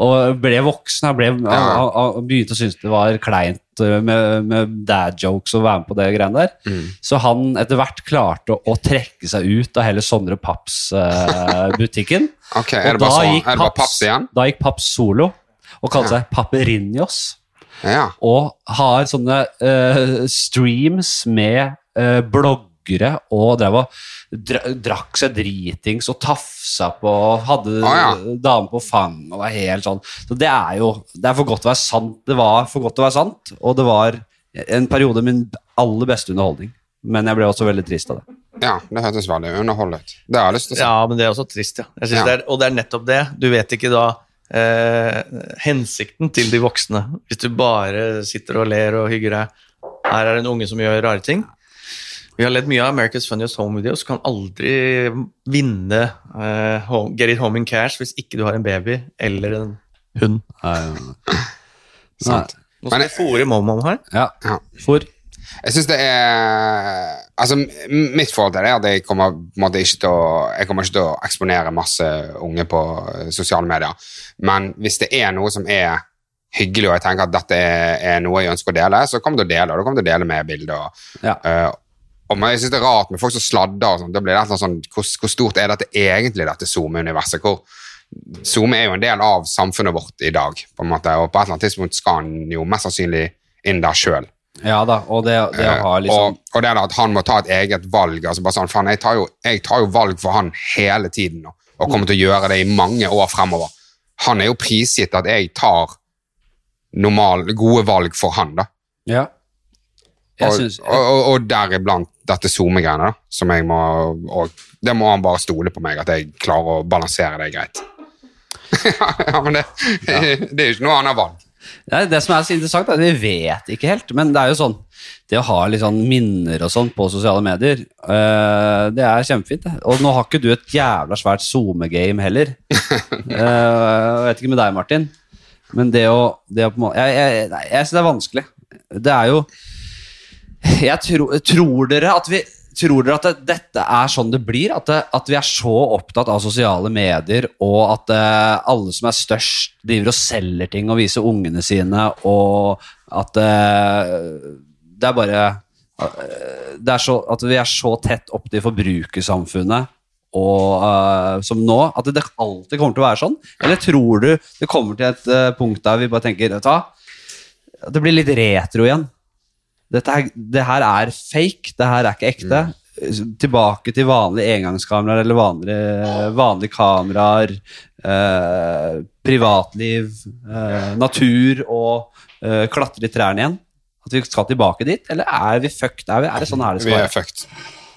og ble voksen. Han, Ja. begynte å synes det var kleint uh, med, med dad jokes og være med på det greiene der. Mm. Så han etter hvert klarte å, å trekke seg ut av hele Sondre Paps-butikken. [laughs] Uh, okay, og da, så, gikk paps da gikk Paps solo og kalte seg Paperinjos. Ja. Og har sånne uh, streams med eh, bloggere og drev og drakk seg dritings og tafsa på Hadde ah, ja. dame på fang og var helt sånn. Så det er jo Det er for godt å være sant. Det var for godt å være sant, og det var en periode min aller beste underholdning. Men jeg ble også veldig trist av det. ja, det hørtes veldig underholdende ut. Det har jeg lyst til å si. Ja, men det er også trist, ja. Jeg Ja. det er, og det er nettopp det. Du vet ikke da eh, hensikten til de voksne. Hvis du bare sitter og ler og hygger deg. Her er det en unge som gjør rare ting. Vi har ledd mye av America's Funniest Home Videos. Kan aldri vinne uh, home, Get It Home in Cash hvis ikke du har en baby eller en hund. [laughs] Sant. Nå skal jeg fòre mormor her. Ja. Ja. For Jeg synes det er Altså, mitt forhold til det er at jeg kommer ikke til å Jeg kommer ikke til å eksponere masse unge på eh, sosiale medier. Men hvis det er noe som er hyggelig, og jeg tenker at dette er, er noe jeg ønsker å dele, så kommer du til å dele, og da kommer til å dele med bilder. Og, Ja. eh, og jeg synes det er rart med folk som sladder og sånt. Da blir det sånn, hvor, hvor stort er dette egentlig, dette SoMe-universet? Hvor SoMe er jo en del av samfunnet vårt i dag, på en måte, og på et eller annet tidspunkt skal han jo mest sannsynlig inn der sjøl. Ja da, og det, det å ha liksom og, og det da at han må ta et eget valg. altså bare sånn, faen, jeg, tar jo, jeg tar jo valg for han hele tiden nå, og kommer til å gjøre det i mange år fremover. Han er jo prisgitt at jeg tar normal, gode valg for han. da. Ja. Jeg synes, og, og, og deriblant dette SoMe-greiene, som jeg må og Det må han bare stole på meg, at jeg klarer å balansere det greit. [laughs] ja, men det, [laughs] det er jo ikke noe annet valg. Det, det som er så interessant, er at vi vet ikke helt. Men det er jo sånn Det å ha litt sånn minner og sånn på sosiale medier, eh, det er kjempefint. det. Og nå har ikke du et jævla svært SoMe-game heller. [laughs] Eh, jeg vet ikke med deg, Martin. Men det å, det å på en måte Jeg, jeg, nei, jeg syns det er vanskelig. Det er jo Jeg tro, tror dere at vi Tror dere at det, dette er sånn det blir? At, det, at vi er så opptatt av sosiale medier, og at eh, alle som er størst, driver og selger ting og viser ungene sine, og at eh, det er bare eh, det er så, At vi er så tett opp til forbrukersamfunnet og, som nå, at det, alltid kommer til å være sånn? Eller tror du det kommer til et punkt der vi bare tenker vet du hva, det blir litt retro igjen? Dette her, det her er fake, det her er ikke ekte. Tilbake til vanlige engangskameraer eller vanlige, vanlige kameraer. Eh, privatliv, eh, natur og eh, klatre i trærne igjen. At vi skal tilbake dit, eller er vi fucked? Er, vi, er det sånn her det Vi skal er være? fucked.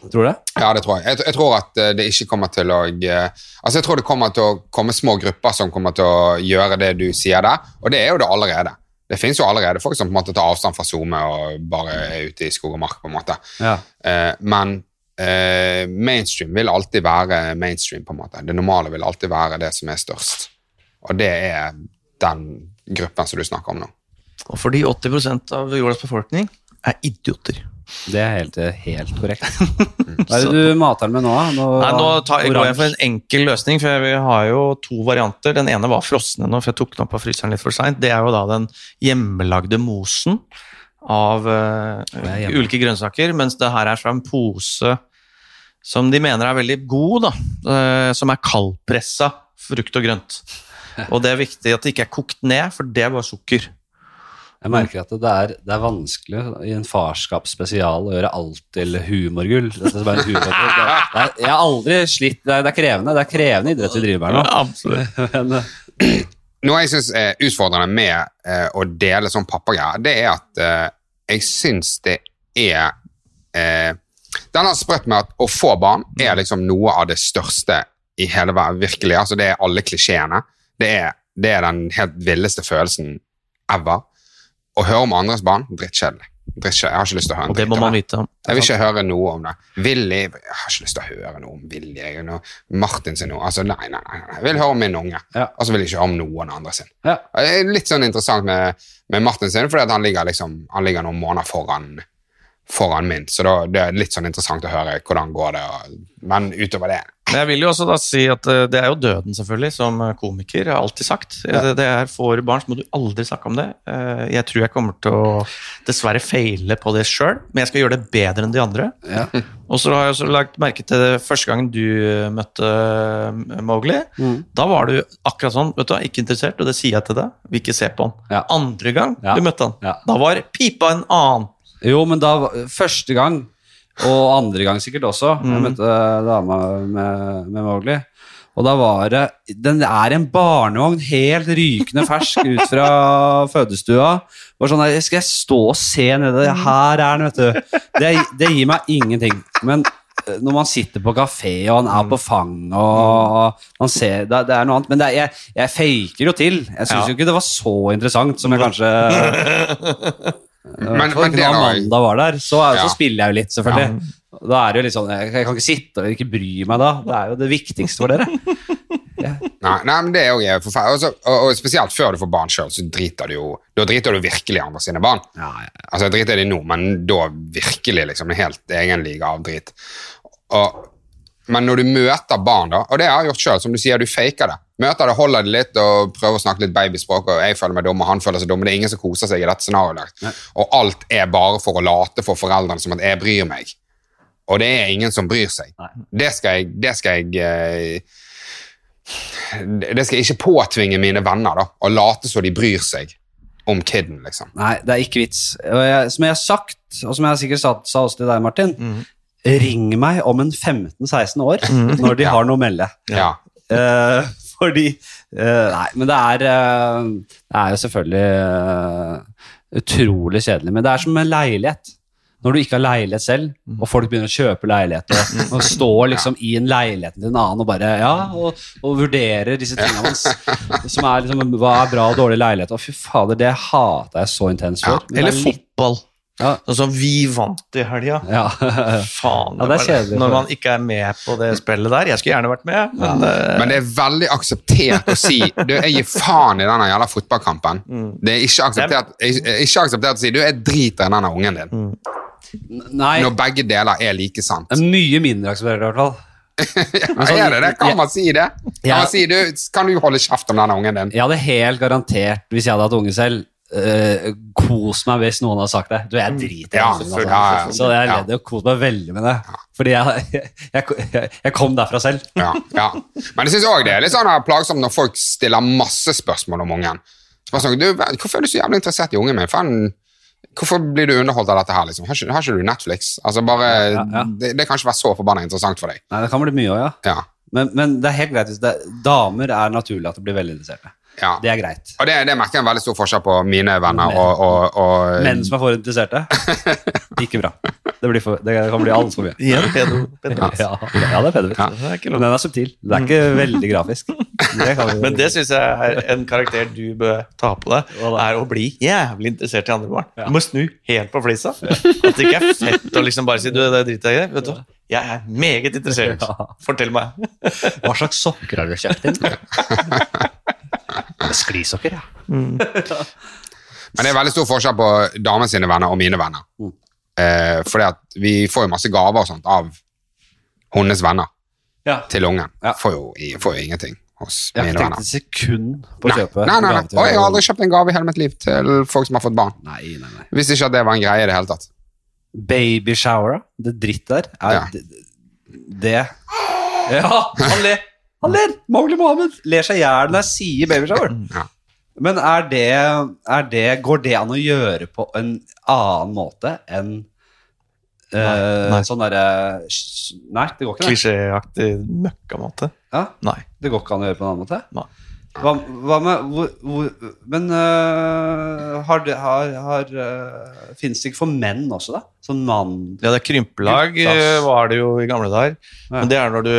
Tror du det? Ja, det tror jeg. jeg. Jeg tror at eh, det ikke kommer til å eh, Altså, jeg tror det kommer til å komme små grupper som kommer til å gjøre det du sier der, og det er jo det allerede. Det finnes jo allerede folk som på en måte tar avstand fra SoMe og bare er ute i skog og mark, på en måte. Ja. Eh, men eh, mainstream vil alltid være mainstream, på en måte. Det normale vil alltid være det som er størst. Og det er den gruppen som du snakker om nå. Og fordi 80% av jordas befolkning er idioter. Det er helt, helt korrekt. [laughs] Hva er det du mater den med nå? Noe Nei, nå tar, går jeg for en enkel løsning, for vi har jo to varianter. Den ene var frosne nå, for jeg tok den opp av fryseren litt for seint. Det er jo da den hjemmelagde mosen av hjemme. ulike grønnsaker, mens det her er fra en pose som de mener er veldig god, da. Uh, som er kaldpressa frukt og grønt. [laughs] Og det er viktig at det ikke er kokt ned, for det er bare sukker. Jeg merker at det er, det er vanskelig i en farskapsspesial å gjøre alt til humorgull. Det er humorgull. Det er, det er, jeg har aldri slitt Det er, det er krevende Det er krevende idrett vi driver med nå. absolutt. [laughs] Men, eh, Noe jeg syns er utfordrende med eh, å dele sånn pappagreier, det er at eh, jeg syns det er eh, Den har sprøtt med at å få barn er liksom noe av det største i hele verden. Virkelig. Altså, det er alle klisjeene. Det er, det er den helt villeste følelsen ever. Å høre om andres barn drittkjedelig. Drittkjedelig. Jeg har ikke lyst til å høre en Og det dritt må om man vite om. jeg vil ikke høre noe om det. Willy Jeg har ikke lyst til å høre noe om Willy. Martin sin noe. Altså, nei, nei, nei, nei. Jeg vil høre om min unge. Ja. Og så vil jeg ikke høre om noen andre sin. ja. Det er litt sånn interessant med, med Martin sin, fordi at han ligger, liksom, han ligger noen måneder foran, foran min. Så da, det er litt sånn interessant å høre hvordan går det. går. men utover det Men jeg vil jo også da si at eh, det er jo døden, selvfølgelig, som eh, komiker. Jeg har alltid sagt. Det, det er For barn så må du aldri snakke om det. Eh, Jeg tror jeg kommer til å dessverre feile på det sjøl, men jeg skal gjøre det bedre enn de andre. Ja. [laughs] Og så har jeg også lagt merke til det første gangen du møtte Mowgli. Mm. Da var du akkurat sånn, vet du, ikke interessert, og det sier jeg til deg. Vil ikke se på han. Ja. Andre gang Ja. du møtte han, Ja. da var pipa en annen. Jo, men da Første gang, og andre gang sikkert også, jeg møtte dama med, med Mowgli. Og da var det Den er en barnevogn, helt rykende fersk [laughs] ut fra fødestua. var sånn der, Skal jeg stå og se nedi Her er den, vet du. Det, det gir meg ingenting. Men eh, når man sitter på kafé, og han er på fang, og man ser Det, det er noe annet. Men det er, jeg, jeg faker jo til. Jeg syns Ja. jo ikke det var så interessant som jeg [laughs] kanskje [laughs] Men, men, det når Amanda var der, så, er, Ja. så spiller jeg jo litt, selvfølgelig. Da er det jo litt sånn, jeg, jeg kan ikke sitte og ikke bry meg da. Det er jo det viktigste for dere. [laughs] Nei, nei, men det er jo forferdelig. Også- Og, og spesielt før du får barn sjøl, så driter du jo Da driter du virkelig andre sine barn. Ja, ja. Altså, jeg driter i det nå, men da virkelig liksom en helt egen liga av drit. Og, men når du møter barn, da, og det har jeg gjort sjøl, som du sier, du faker det. Møter det, holder det litt og prøver å snakke litt babyspråk, og jeg føler meg dum, og han føler seg dum. men Det er ingen som koser seg i dette scenarioet. Og alt er bare for å late for foreldrene som at jeg bryr meg. Og det er ingen som bryr seg. Nei. Det skal jeg, det skal jeg eh, Det skal jeg ikke påtvinge mine venner, da, å late så de bryr seg om kiden, liksom. Nei, det er ikke vits. Og jeg, som jeg har sagt, og som jeg sikkert sa, sa også til deg, Martin, ring meg om en 15-16 år når de har noe å melde. Ja. Eh, fordi eh, Nei, men det er eh, Det er jo selvfølgelig eh, utrolig kjedelig. Men det er som en leilighet. Når du ikke har leilighet selv, og folk begynner å kjøpe leilighet, og, og står liksom i en leilighet til en annen og bare Ja, og, og vurderer disse tingene hans. Som er liksom Hva er bra og dårlig leilighet? og fy fader, det hata jeg så intenst Ja, før. Men Eller er fotball. Ja. Sånn som vi vant i helga. Ja. Faen. Ja, det er kjedelig. Når man ikke er med på det spillet der. Jeg skulle gjerne vært med, men eh, Men det er veldig akseptert å si du, Jeg gir faen i denne jævla fotballkampen. Det er ikke akseptert, ikke ikke akseptert å si du, jeg driter i denne ungen din. Nei, Når begge deler er like sant. det er mye mindre akseptert i hvert fall. [laughs] Ja, er det det? Kan man si det? Kan Ja. man si du, kan du holde kjeft om denne ungen din? Jeg hadde helt garantert, hvis jeg hadde hatt unge selv, uh, kos meg hvis noen har sagt det. Du, jeg driter i Ja, det, altså. ja, ja. Så jeg Ja. ledde og koste meg veldig med det. Fordi [laughs] jeg, jeg, jeg, kom derfra selv. Ja, ja. Men jeg syns òg det er litt sånn plagsomt når folk stiller masse spørsmål om ungen. Sånn, du, hvorfor er du så jævlig interessert i ungen min? Faen, hvorfor blir du underholdt av dette her? liksom? Har ikke, har ikke du Netflix? Altså bare. Det, det kan ikke være så forbanna interessant for deg. Nei, det kan bli mye òg, ja. Ja, Men, men det er helt greit. hvis det, damer er naturlig at de blir veldig interesserte. Ja. Det er greit. Og det, det merker jeg en veldig stor forskjell på mine venner og, og, og Menn som er for interesserte, [laughs] ikke bra. Det, blir for, det kan bli altfor mye. igjen pedo. pedo. [laughs] Ja, ja, det er pedo. Ja. Men den er subtil. Det er ikke veldig grafisk. Det kan vi, Men det syns jeg er en karakter du bør ta på deg, er å bli jævlig interessert i andre barn. Ja. Du må snu helt på flisa. At det ikke er fett å liksom bare si du, det driter jeg i. Vet du, hva? jeg er meget interessert. Fortell meg. Hva slags sokker har du kjøpt inn? [laughs] Sklisokker, ja. [laughs] Men det er veldig stor forskjell på damer sine venner og mine venner. Mm. Eh, fordi at vi får jo masse gaver og sånt av hennes venner ja. til ungen. Ja. Får, jo, får jo ingenting hos Jeg mine venner. tenkt et sekund på å Nei, kjøpe nei, nei, nei. Og jeg har aldri kjøpt en gave i hele mitt liv til folk som har fått barn. Nei, nei, nei. Visste ikke at det var en greie i det hele tatt. Babyshower, det dritt der, er Ja. det, det Ja, han ler! Han ler! Mowgli Mohammed ler seg i hjel når jeg sier babyshower. Ja. Men er det, er det Går det an å gjøre på en annen måte enn eh, Nei. sånn derre Nei, det går ikke. Klisjéaktig møkkamåte. Ja, Nei. det går ikke an å gjøre på en annen måte. Nei. Hva, hva med hvor, hvor, Men uh, har det har, har uh, Fins det ikke for menn også, da? Sånn mann Ja, det er krympelag Guttas. eh, var det jo i gamle dager. Ja. Men det er når du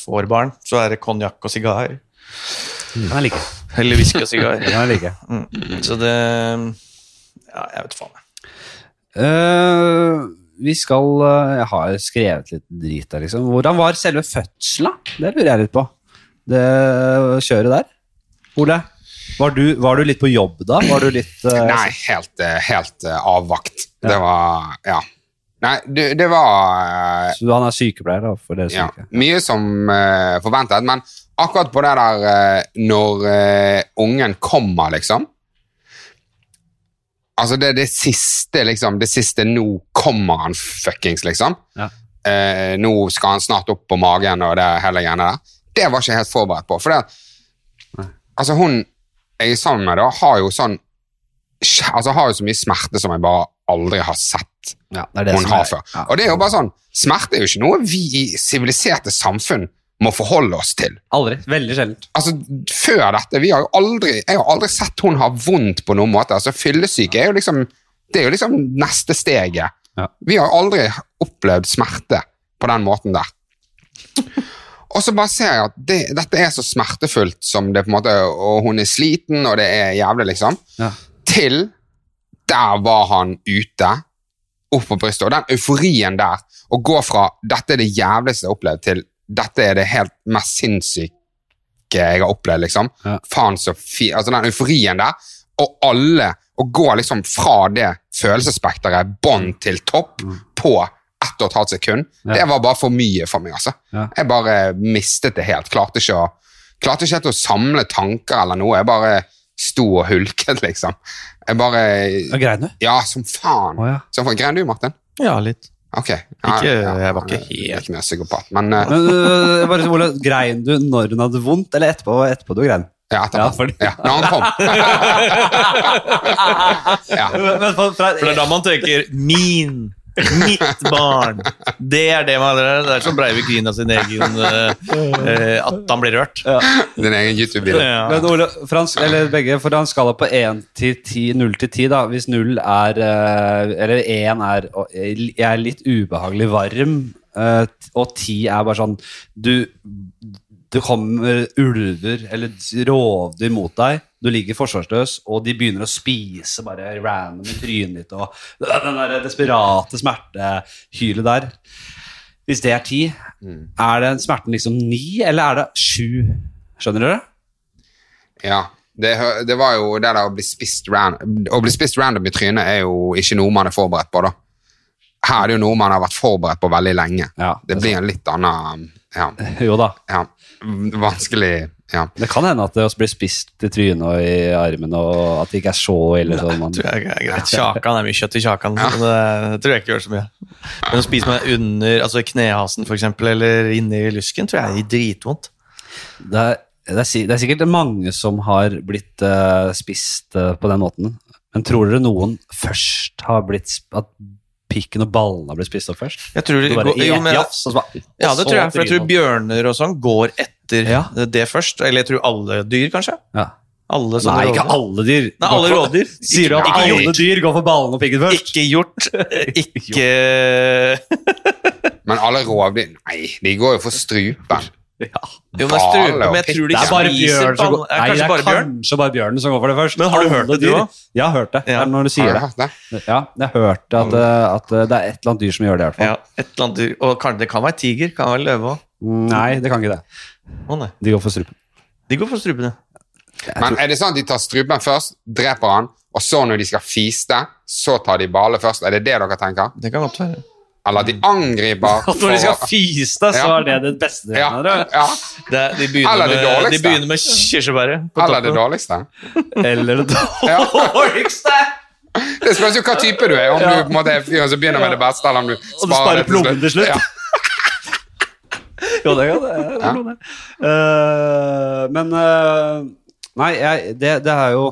får barn, så er det konjakk og sigar. kan jeg like. Eller whisky og sigar. [laughs] Det kan jeg like. Mm. Så det Ja, jeg vet faen. jeg. Eh, vi skal øh, Jeg har skrevet litt drit der, liksom. Hvordan var selve fødselen. Det lurer jeg litt på. Det kjøret der. Ole, var du, var du litt på jobb da? Var du litt uh, Nei, helt, eh, helt uh, avvakt. Det var Ja. Nei, det, det var uh, Så han er sykepleier, da, for dere syke. ja, mye som forventet, men akkurat på det der når ungen kommer, liksom Altså, det er det siste, liksom. Det siste Nå kommer han fuckings, liksom. Ja. Nå skal han snart opp på magen og det hele greiene der. Det var ikke helt forberedt på. For det Altså, hun jeg er sammen med, da, har jo sånn Altså, har jo så mye smerte som jeg bare aldri har sett Ja, det er det hun har er- før. Ja. Og det er jo bare sånn Smerte er jo ikke noe vi i siviliserte samfunn må forholde oss til. Aldri. Veldig sjeldent. Altså, Før dette vi har jo aldri, Jeg har aldri sett hun ha vondt på noen måte. Altså, Fyllesyke er jo liksom det er jo liksom neste steget. Ja. Vi har jo aldri opplevd smerte på den måten der. Og så bare ser jeg at det, dette er så smertefullt som det på en måte Og hun er sliten, og det er jævlig, liksom. Ja. Til der var han ute, opp på brystet. Og den euforien der, å gå fra 'dette er det jævligste jeg har opplevd', til 'dette er det helt mest sinnssyke jeg har opplevd', liksom. Ja. Faen så fi... Altså den euforien der, og alle Å gå liksom fra det følelsesspekteret bånn til topp på ett og et halvt sekund, Ja. det var bare for mye for meg, altså. Ja. Jeg bare mistet det helt. Klarte ikke å Klarte ikke helt å samle tanker eller noe. Jeg bare sto og hulket, liksom. Jeg bare Grein du? Ja, som faen. Oh, ja. Som faen. Grein du, Martin? Ja, litt. Ok. Ja, Ikke- jeg var ikke helt- Ikke mer psykopat, men uh, Men uh, bare, så, Ole, Grein du når hun hadde vondt, eller etterpå, etterpå du grein? ja, etterpå. Ja, fordi- ja, når han kom. [laughs] ja. Men men, for, for, For det er da man tenker 'min'. Mitt barn. Det er det man Det er som Breivik griner sin egen eh, eh, At han blir rørt. Din egen YouTube-video. Ja. Men Ole, eller begge, for en skala på 1 til 10, 0 til 10, da. Hvis 0 er eh, Eller 1 er Jeg er litt ubehagelig varm, eh, og 10 er bare sånn Du Det kommer ulver eller rovdyr mot deg, du ligger forsvarsløs, og de begynner å spise bare random i trynet ditt, og den der desperate smertehylet der. Hvis det er 10, er den smerten liksom ni, eller er det sju? Skjønner dere? Ja. Det, det var jo det der å bli spist random Å bli spist random i trynet er jo ikke noe man er forberedt på, da. Her er det jo noe man har vært forberedt på veldig lenge. Ja, det blir en litt annen ja, [laughs] Jo da. ja, vanskelig Ja. Det kan hende at det også blir spist i trynet og i armen, og at det ikke er så ille. Sånn man, tror jeg er greit. [laughs] Kjakan er mye kjøtt i kjakan. ja. Det, det tror jeg ikke gjør så mye. Men å spise meg under altså knehasen for eksempel, eller inni lysken, tror jeg er dritvondt. det, er, det, er, det er sikkert mange som har blitt uh, spist uh, på den måten. Men tror dere noen først har blitt At pikken og ballene ble spist opp først? Jeg tror det, Du bare går, jo, men, jafs, så ja, det tror jeg, for jeg tror bjørner og sånn går etter Ja. det først. Eller jeg tror alle dyr, kanskje. ja. Alle sånne Nei, ikke alle dyr. Nei, alle rådyr. [laughs] Sier du at alle dyr går for ballene og pikken først? [laughs] Ikke gjort. Ikke Men alle rovdyr Nei, de går jo for strupen. Ja. Jo, men, strupe, men jeg tror de Det er bare bjørn som går Nei, det Kanskje er bare bjørn? kanskje bare bjørnen som går for det først. Men har du hørt det, du òg? Ja, Jeg har hørt det. Ja. Det når du sier det. Ja, jeg hørte at, eh, at eh, det er et eller annet dyr som gjør det. i hvert fall. Ja, et eller annet dyr. Og kan, det kan være tiger, kan være løve òg. Nei, det kan ikke det. Å nei. De går for strupen. De går for strupene. Men er det sånn at de tar strupen først, dreper han, og så når de skal fiste, så tar de bale først? Er det det dere tenker? Det kan godt være. Eller de angriper At [laughs] når de skal fise deg så er det det beste. ja, mener ja. Det, de, begynner Eller det med, de begynner med kirsebæret. Eller det dårligste. Eller det dårligste! Det spørs jo hva type du er. Om Ja. du på en måte er fyren som begynner med det beste, eller om du sparer plommen til slutt. Ja. [laughs] Jo, det kan det. Eh, men uh, Nei, jeg, det, det er jo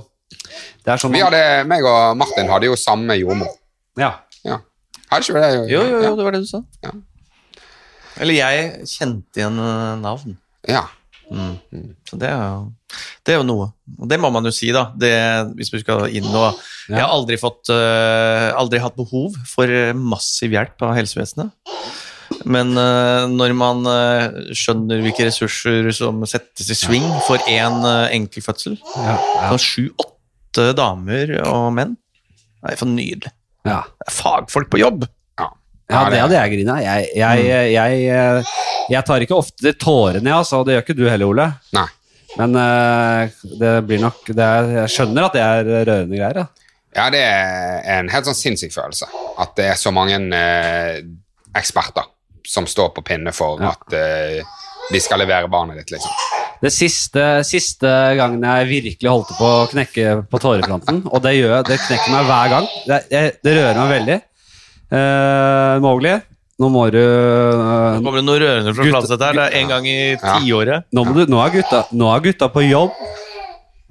Det er sånn Vi hadde, meg og Martin hadde jo samme jordmor. Ja. Ja. Hadde jeg. Jo, jo, jo, det var det du sa. Ja. Eller jeg kjente igjen eh, navn. Ja. Så det er, jo, det er jo noe. Og det må man jo si, da. Det, hvis vi skal inn og Jeg har aldri, fått, uh, aldri hatt behov for eh, massiv hjelp av helsevesenet. Men uh, når man uh, skjønner hvilke ressurser som settes i sving for én uh, enkel fødsel Ja, ja, Sju-åtte damer og menn. Det er for nydelig. Ja. Det er fagfolk på jobb. Ja, ja det hadde jeg grina. Jeg, jeg, jeg, jeg, jeg tar ikke ofte tårene, altså. Det gjør ikke du heller, Ole. Nei. Men eh, det blir nok det er, Jeg skjønner at det er rørende greier. Ja. Ja, det er en helt sånn sinnssyk følelse. At det er så mange eh, eksperter som står på pinne for Ja. at eh, de skal levere barnet ditt, liksom. Det siste, siste gangen jeg virkelig holdt på å knekke på tårefronten, og det gjør det knekker meg hver gang. Det, jeg, det rører meg veldig. Eh, Mowgli, nå må du eh, Nå kommer det noe rørende fra Fladseth her. Det er en gang i Ja. tiåret. nå, du, nå, er gutta, nå er gutta på jobb.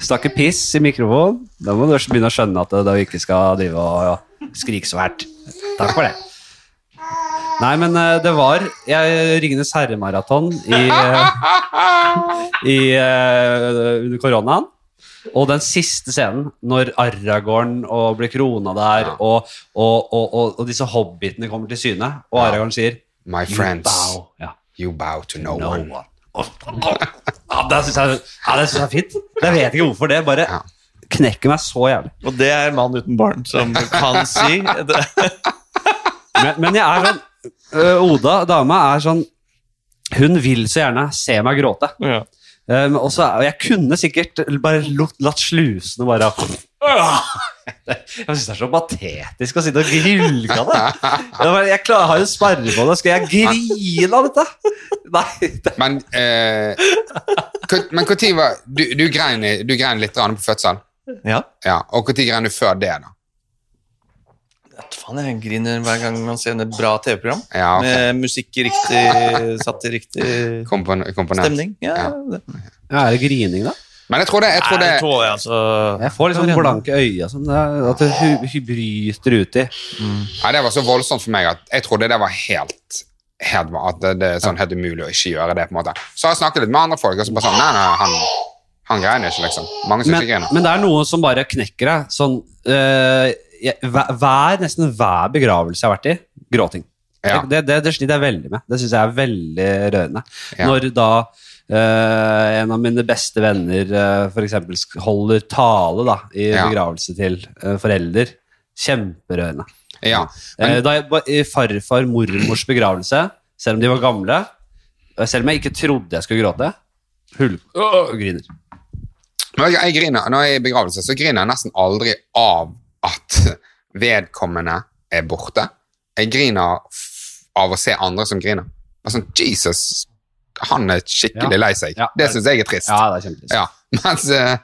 Snakker piss i mikrofonen. Da må du begynne å skjønne at du ikke skal drive og ja, skrike så fælt. Takk for det. Nei, men eh, det var jeg, Ringenes herre-maraton i, eh, i eh, under koronaen. Og den siste scenen, når Aragorn og blir krona der, Ja. og, og, og, og, og disse hobbitene kommer til syne, og Ja. Aragorn sier My "You friends, bow." Ja. you bow to no, No one. one. Ja, det syns jeg, jeg er fint. Jeg vet ikke hvorfor det. Bare Ja. knekker meg så jævlig. Og det er en mann uten barn som kan si det. [laughs] Men, men jeg er sånn Oda, dama, er sånn Hun vil så gjerne se meg gråte. Ja. Um, og, så, jeg kunne sikkert bare lot- latt slusene bare Jeg syns det er så patetisk å sitte og grulke av det. Jeg, bare- jeg klar, har jo sperre på det. Skal jeg grine av dette? Nei. Det, Men eh, men når var Du, du grein, du grein litt grann på fødselen. ja. Ja, og når grein du før det, da? Faen, jeg griner hver gang man ser et bra TV-program. Ja, okay. Med musikk riktig satt i riktig Kompon komponent. stemning. Ja, Ja. det. ja, er det grining, da? Men jeg tror det, jeg tror det Nei, tror jeg, altså. Jeg får litt sånn blanke øyne. Sånn, det at det bryter uti. Nei, det var så voldsomt for meg at jeg trodde det var helt, helt At det, det er sånn helt umulig å ikke gjøre det. på en måte. Så har jeg snakket litt med andre folk, og så bare sånn Nei, nei, han, han greiner ikke, liksom. Mange som Men, ikke greiner. men det er noe som bare knekker deg. Sånn, øh, jeg- hver, nesten hver begravelse jeg har vært i, gråting. Ja. Det, det, det sliter jeg veldig med. Det syns jeg er veldig rørende. Ja. Når da Uh, en av mine beste venner uh, eksempel holder tale da, i Ja. begravelse til uh, forelder. Kjemperørende. Ja, men, da jeg, I farfar mormors begravelse, selv om de var gamle, og selv om jeg ikke trodde jeg skulle gråte, hull, øh, griner. Når jeg, jeg griner, når jeg er i begravelse, så griner jeg nesten aldri av at vedkommende er borte. Jeg griner av å se andre som griner. Sånn, Jesus, han er skikkelig Ja. lei seg. Ja. Det syns jeg er trist. Ja, det er kjempetrist. Ja, [laughs] mens eh,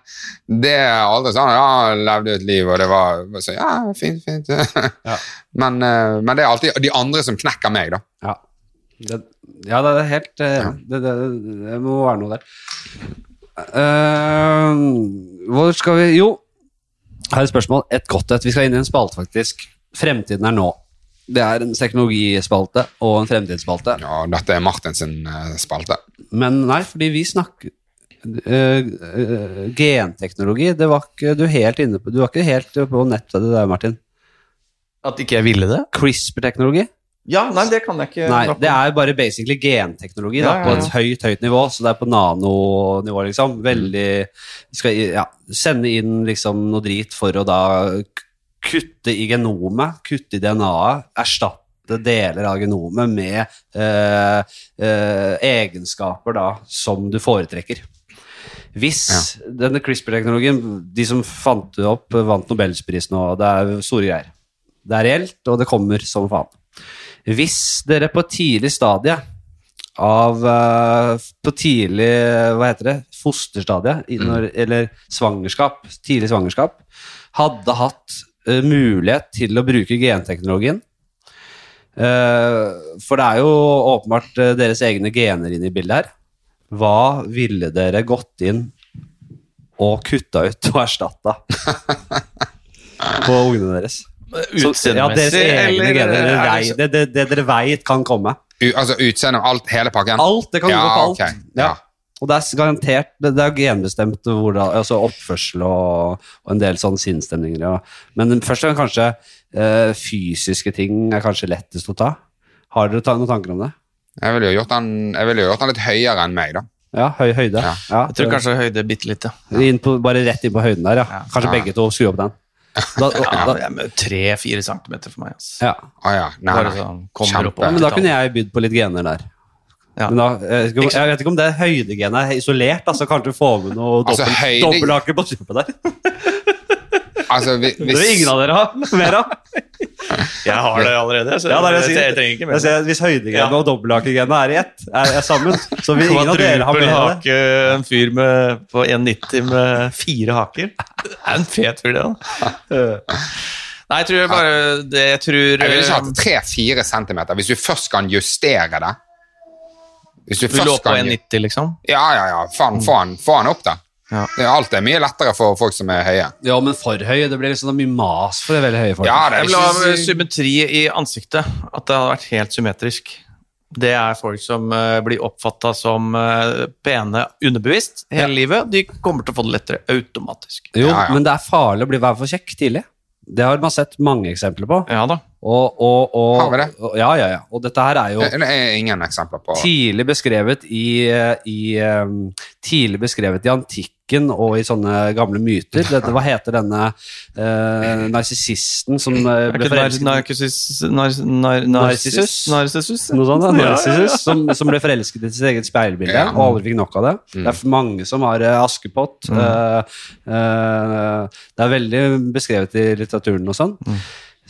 det er aldri sånn Ja, han levde et liv, og det var så, Ja, fint, fint. [laughs] Ja. Men, eh, men det er alltid de andre som knekker meg, da. Ja, det, ja, det er helt eh, det, det, det må være noe der. Uh, hvor skal vi Jo, her er et spørsmål. Et godt et. Vi skal inn i en spalte, faktisk. Fremtiden er nå. Det er en teknologispalte og en fremtidsspalte. Ja, dette er Martins eh, spalte. Men nei, fordi vi snakker Uh, uh, Genteknologi, det var ikke du helt inne på Du var ikke helt på nettet det der, Martin. At ikke jeg ville det? CRISPR-teknologi? Ja, nei, det kan jeg ikke. Nei, det er bare basically genteknologi da, Ja, ja, på ja. et høyt, høyt nivå, så det er på nanonivå, liksom. Veldig Skal ja, sende inn liksom noe drit for å da kutte i genomet, kutte i DNA-et, erstatte deler av genomet med eh, eh, egenskaper da som du foretrekker. Hvis denne CRISPR-teknologien, de som fant det opp, vant Nobelsprisen, og det er store greier. Det er reelt, og det kommer som faen. Hvis dere på tidlig stadie av eh, På tidlig Hva heter det? Fosterstadie, i når, eller svangerskap, tidlig svangerskap, hadde hatt eh, mulighet til å bruke genteknologien eh, For det er jo åpenbart deres egne gener inne i bildet her. Hva ville dere gått inn og kutta ut og erstatta [laughs] på ungene deres? Så- ja, eller gener. Er det vei- Det, det, det dere veit kan komme. U, altså utseende og alt, hele pakken? Alt. Det kan Ja, gå på alt. Okay. Ja. Ja. Og det er garantert Det, det er genbestemt altså oppførsel og, og en del sånne sinnsstemninger. Ja. Men først og fremst kanskje øh, fysiske ting er kanskje lettest å ta. Har dere ta, noen tanker om det? Jeg ville jo gjort den, jeg ville gjort den litt høyere enn meg, da. Ja, høy høyde. Ja. Ja, Jeg tror kanskje høyde bitte litt, ja. inn på, Bare rett inn på høyden der, ja. Ja. Kanskje Ja. begge to skru opp den. Da, ja da, det med Tre-fire centimeter for meg. Altså. ja. Å ja. Nei, nei. sånn, Kjempe. opp men da kunne jeg bydd på litt gener der. Ja. Men da, jeg, vet ikke om, jeg vet ikke om det høydegenet er isolert, altså kanskje få med noe Altså, høyde- dobbelthake på kjøpet der. [laughs] Altså, vi- Det vil ingen av dere ha [laughs] mer av. Jeg har det allerede, så Ja, det det jeg jeg, trenger ikke Jeg mer. ser, hvis høydegenet Ja. og dobbelthakegenet er i ett, er, er sammen, så vil ingen av dere ha mer av det. en fyr med, på 1,90 med fire haker. Det er en fet fyr, det. da. Nei, jeg tror bare det Jeg tror Jeg ville ikke hatt 3-4 centimeter hvis du først kan justere det. Hvis du Vi lå på 1,90, liksom. Ja, ja, ja. Faen, få han opp, da. Ja. Det Alt er mye lettere for folk som er høye. Ja, men for høye. Det blir liksom mye mas for det veldig høye folk. Ja, det Jeg er vil ha symmetri i ansiktet. At det hadde vært helt symmetrisk. Det er folk som uh, blir oppfatta som uh, pene underbevisst hele livet. De kommer til å få det lettere automatisk. Jo, Ja, ja. men det er farlig å bli være for kjekk tidlig. Det har man sett mange eksempler på. Ja da. Og, og, og, Har vi det? Og, ja, ja, ja. Og dette her er jo Det er ingen eksempler på tidlig beskrevet i, i um, Tidlig beskrevet i antikken og i sånne gamle myter. Dette, hva heter denne uh, narsissisten som uh, Er ble forelsket narkissus nar, nar, Narcissus? Narcissus? Noe sånt, Ja, ja, ja. Narcissus, Som, som ble forelsket i sitt eget speilbilde Ja. og aldri fikk nok av det. Det er mange som har uh, Askepott. Mm. det er veldig beskrevet i litteraturen og sånn. Mm.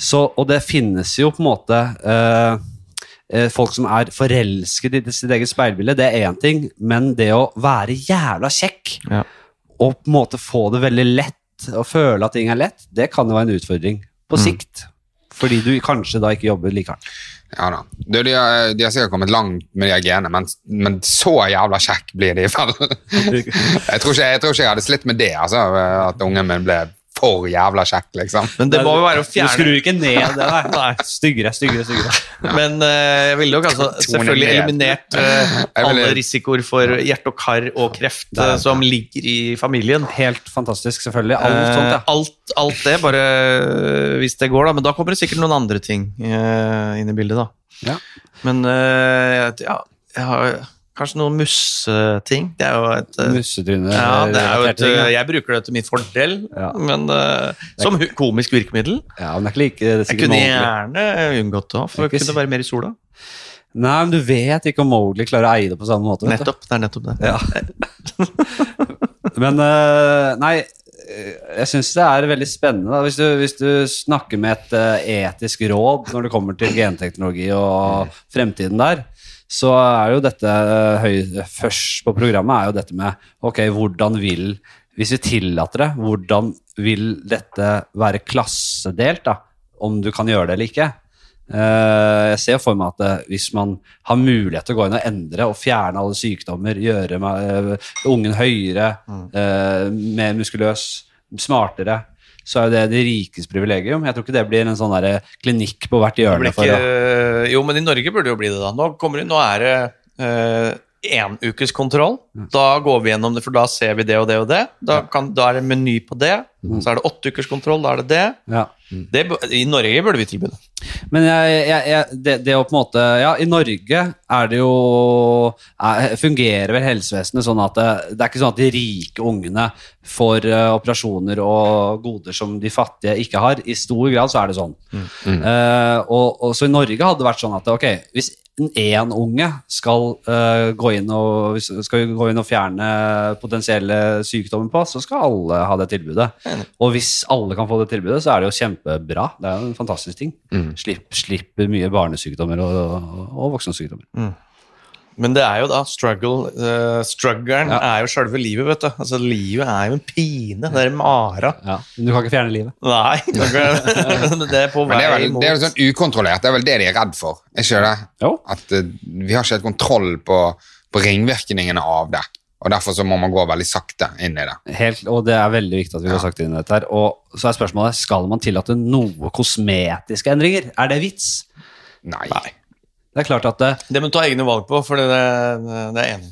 Så, og det finnes jo på en måte eh, folk som er forelsket i sitt eget speilbilde, det er én ting, men det å være jævla kjekk Ja. Og på en måte få det veldig lett og føle at ting er lett, det kan jo være en utfordring på Mm. sikt. Fordi du kanskje da ikke jobber like hardt. Ja da. Du, de, har, de har sikkert kommet langt med de genene, men, men så jævla kjekk blir de vel. [laughs] jeg, tror ikke, jeg tror ikke jeg hadde slitt med det, altså, at ungen min ble for jævla kjekk, liksom. Men det må jo være å fjerne Du skrur ikke ned det der. Nei. Styggere, styggere, styggere. [laughs] Men uh, jeg ville nok altså selvfølgelig eliminert uh, alle risikoer for hjerte og kar og kreft uh, som ligger i familien. Helt fantastisk, selvfølgelig. Alt sånt, ja. Alt, alt det, bare hvis det går, da. Men da kommer det sikkert noen andre ting inn i bildet, da. Ja. Men ja, jeg har kanskje noen musseting. Det er jo et eh, Mussetryne. ja, det er jo et, ting, ja. eh, jeg bruker det til min fordel, Ja. men uh, som komisk virkemiddel. Ja, men det er ikke like det er Jeg kunne gjerne unngått det, for jeg kunne være mer i sola. Nei, men du vet ikke om Mowgli klarer å eie det på samme måte. Nettopp, det er nettopp det. Ja. [laughs] Men uh, nei, eh, jeg syns det er veldig spennende. Hvis, du, hvis du snakker med et eh, etisk råd når det kommer til genteknologi og fremtiden der, så er jo dette eh, høy, først på programmet er jo dette med ok, hvordan vil Hvis vi tillater det, hvordan vil dette være klassedelt? da? Om du kan gjøre det eller ikke. Eh, jeg ser for meg at eh, hvis man har mulighet til å gå inn og endre og fjerne alle sykdommer, gjøre ungen høyere, mm. mer muskuløs, smartere, så er jo det de rikes privilegium. Jeg tror ikke det blir en sånn der klinikk på hvert hjørne. Ikke, For jo, men i Norge burde det jo bli det, da. Nå, det, nå er det uh, én ukes kontroll. Da går vi gjennom det, for da ser vi det og det og det. Da, kan, da er det meny på det. Så er det åtte ukers kontroll, da er det det. ja. det. I Norge burde vi tilby det. Men jeg, jeg, jeg, det, det å på en måte Ja, i Norge er det jo er, Fungerer vel helsevesenet sånn at det, det er ikke sånn at de rike ungene får uh, operasjoner og goder som de fattige ikke har. I stor grad så er det sånn. Eh, og, og så i Norge hadde det vært sånn at ok, hvis én unge skal, uh, gå og, skal gå inn og fjerne potensielle sykdommer på, så skal alle ha det tilbudet. Og hvis alle kan få det tilbudet, så er det jo kjempebra. Det er jo en fantastisk ting. Slipp, slipper mye barnesykdommer og, og, og voksensykdommer. Men det er jo da struggle. Uh, struggeren Ja. er jo sjølve livet, vet du. Altså, livet er jo en pine. Det er mara. Ja, men du kan ikke fjerne livet. Nei, [laughs] [laughs] men det er på vei det er vel mot det er sånn ukontrollert. Det er vel det de er redd for. Er ikke det? Jo. At uh, vi har ikke helt kontroll på, på ringvirkningene av det. Og Derfor så må man gå veldig sakte inn i det. Helt, og det er veldig viktig at vi går ja. sakte inn i dette her. Og så er spørsmålet, skal man tillate noe kosmetiske endringer? Er det vits? Nei. Det er klart at det, Det må du ta egne valg på, for det, det, det er enig.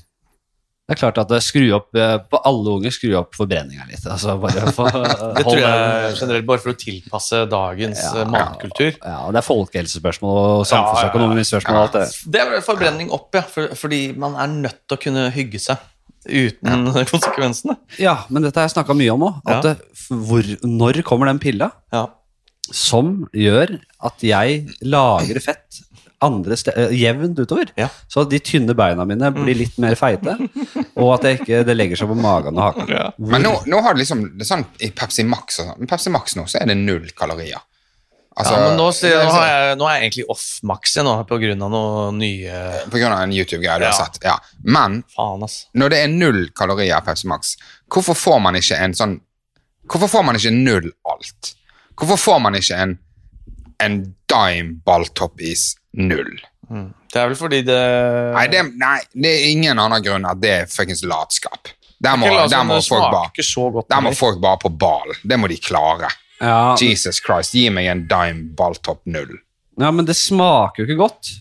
det er klart at det skru opp eh, På alle unger skru opp forbrenninga litt. Altså for, [laughs] Det tror jeg generelt bare for å tilpasse dagens Ja. eh, matkultur. Ja, og det er folkehelsespørsmål og samfunnsøkonomiske spørsmål og alt det. Det er forbrenning opp, ja. For, fordi man er nødt til å kunne hygge seg uten [laughs] konsekvensene. Ja, men dette har jeg snakka mye om òg. Ja. når kommer den pilla Ja. som gjør at jeg lagrer fett andre steder, jevnt utover. Ja. Så at de tynne beina mine blir litt mer feite, [laughs] og at det ikke, det legger seg på magen og haken. Men nå, nå har du liksom det er sånn i Pepsi Max og sånn. Pepsi Max nå, så er det null kalorier. Altså, ja, men nå, så, nå, jeg, nå er jeg egentlig off-max jeg nå, på grunn av noe nye På grunn av en YouTube-greie du har sett. Ja. Men Faen, ass. når det er null kalorier Pepsi Max, hvorfor får man ikke en sånn Hvorfor får man ikke null alt? Hvorfor får man ikke en, en dime balltoppis null? Mm. Det er vel fordi det Nei det, nei, det er ingen annen grunn at det er fuckings latskap. Der må, la der må bare. Der må folk bare på ball. Det må de klare. Ja, Jesus Christ, gi meg en dime balltopp null. ja, men det smaker jo ikke godt.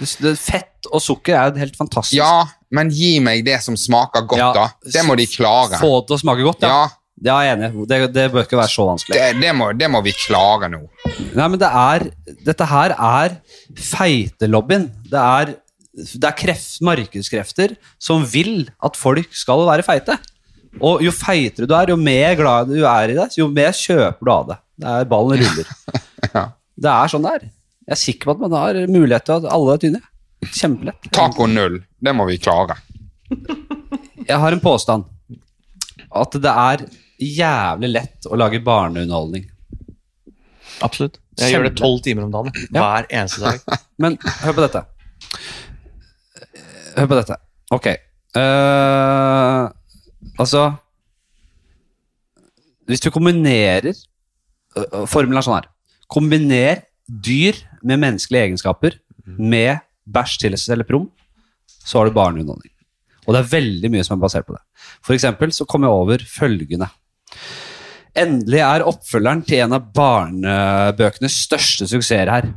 Det, det, fett og sukker er jo helt fantastisk. Ja, men gi meg det som smaker godt, Ja, da. Det må de klare. Få det til å smake godt, ja. Ja, Ja, jeg er enig. Det, det bør ikke være så vanskelig. det, det, må, det må vi klare nå. Nei, men det er Dette her er feitelobbyen. Det er, det er kreft, markedskrefter som vil at folk skal være feite. Og jo feitere du er, jo mer glad du er i det, jo mer kjøper du av det. Det er Ballen ruller. [laughs] Ja. Det er sånn det er. Jeg er sikker på at man har mulighet til at alle er tynne. Kjempelett. Taco null, det må vi klare. Jeg har en påstand. At det er jævlig lett å lage barneunderholdning. Absolutt. Jeg gjør det tolv timer om dagen. Ja. Hver eneste dag. [laughs] Men hør på dette. Hør på dette. Ok. Uh, altså Hvis du kombinerer uh, Formelen er sånn her. Kombiner dyr med menneskelige egenskaper med bæsj, tilles eller prom, så har du barneunderholdning. Og det er veldig mye som er basert på det. For eksempel så kom jeg over følgende. Endelig er oppfølgeren til en av barnebøkenes største suksesser her.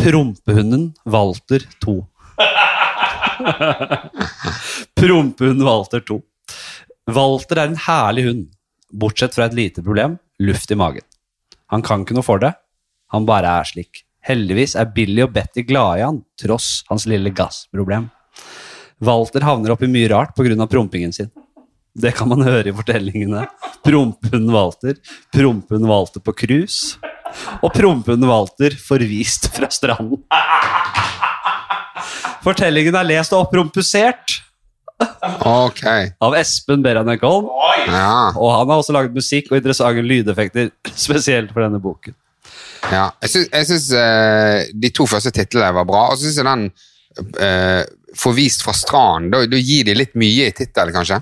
Prompehunden Walter 2. [laughs] Prompehunden Walter 2. Walter er en herlig hund, bortsett fra et lite problem luft i magen. Han kan ikke noe for det, han bare er slik. Heldigvis er Billy og Betty glade i han, tross hans lille gassproblem. Walter havner oppi mye rart pga. prompingen sin. Det kan man høre i fortellingene. Prompen Walter, prompen Walter på cruise, og prompen Walter forvist fra stranden. Fortellingen er lest og opprompusert okay. av Espen Beranek Holm, Ja. og han har også laget musikk og interessante lydeffekter [laughs] spesielt for denne boken. ja. Jeg syns, jeg syns eh, de to første titlene var bra, og så syns jeg den eh, Forvist fra stranden, da, da gir de litt mye i tittelen, kanskje?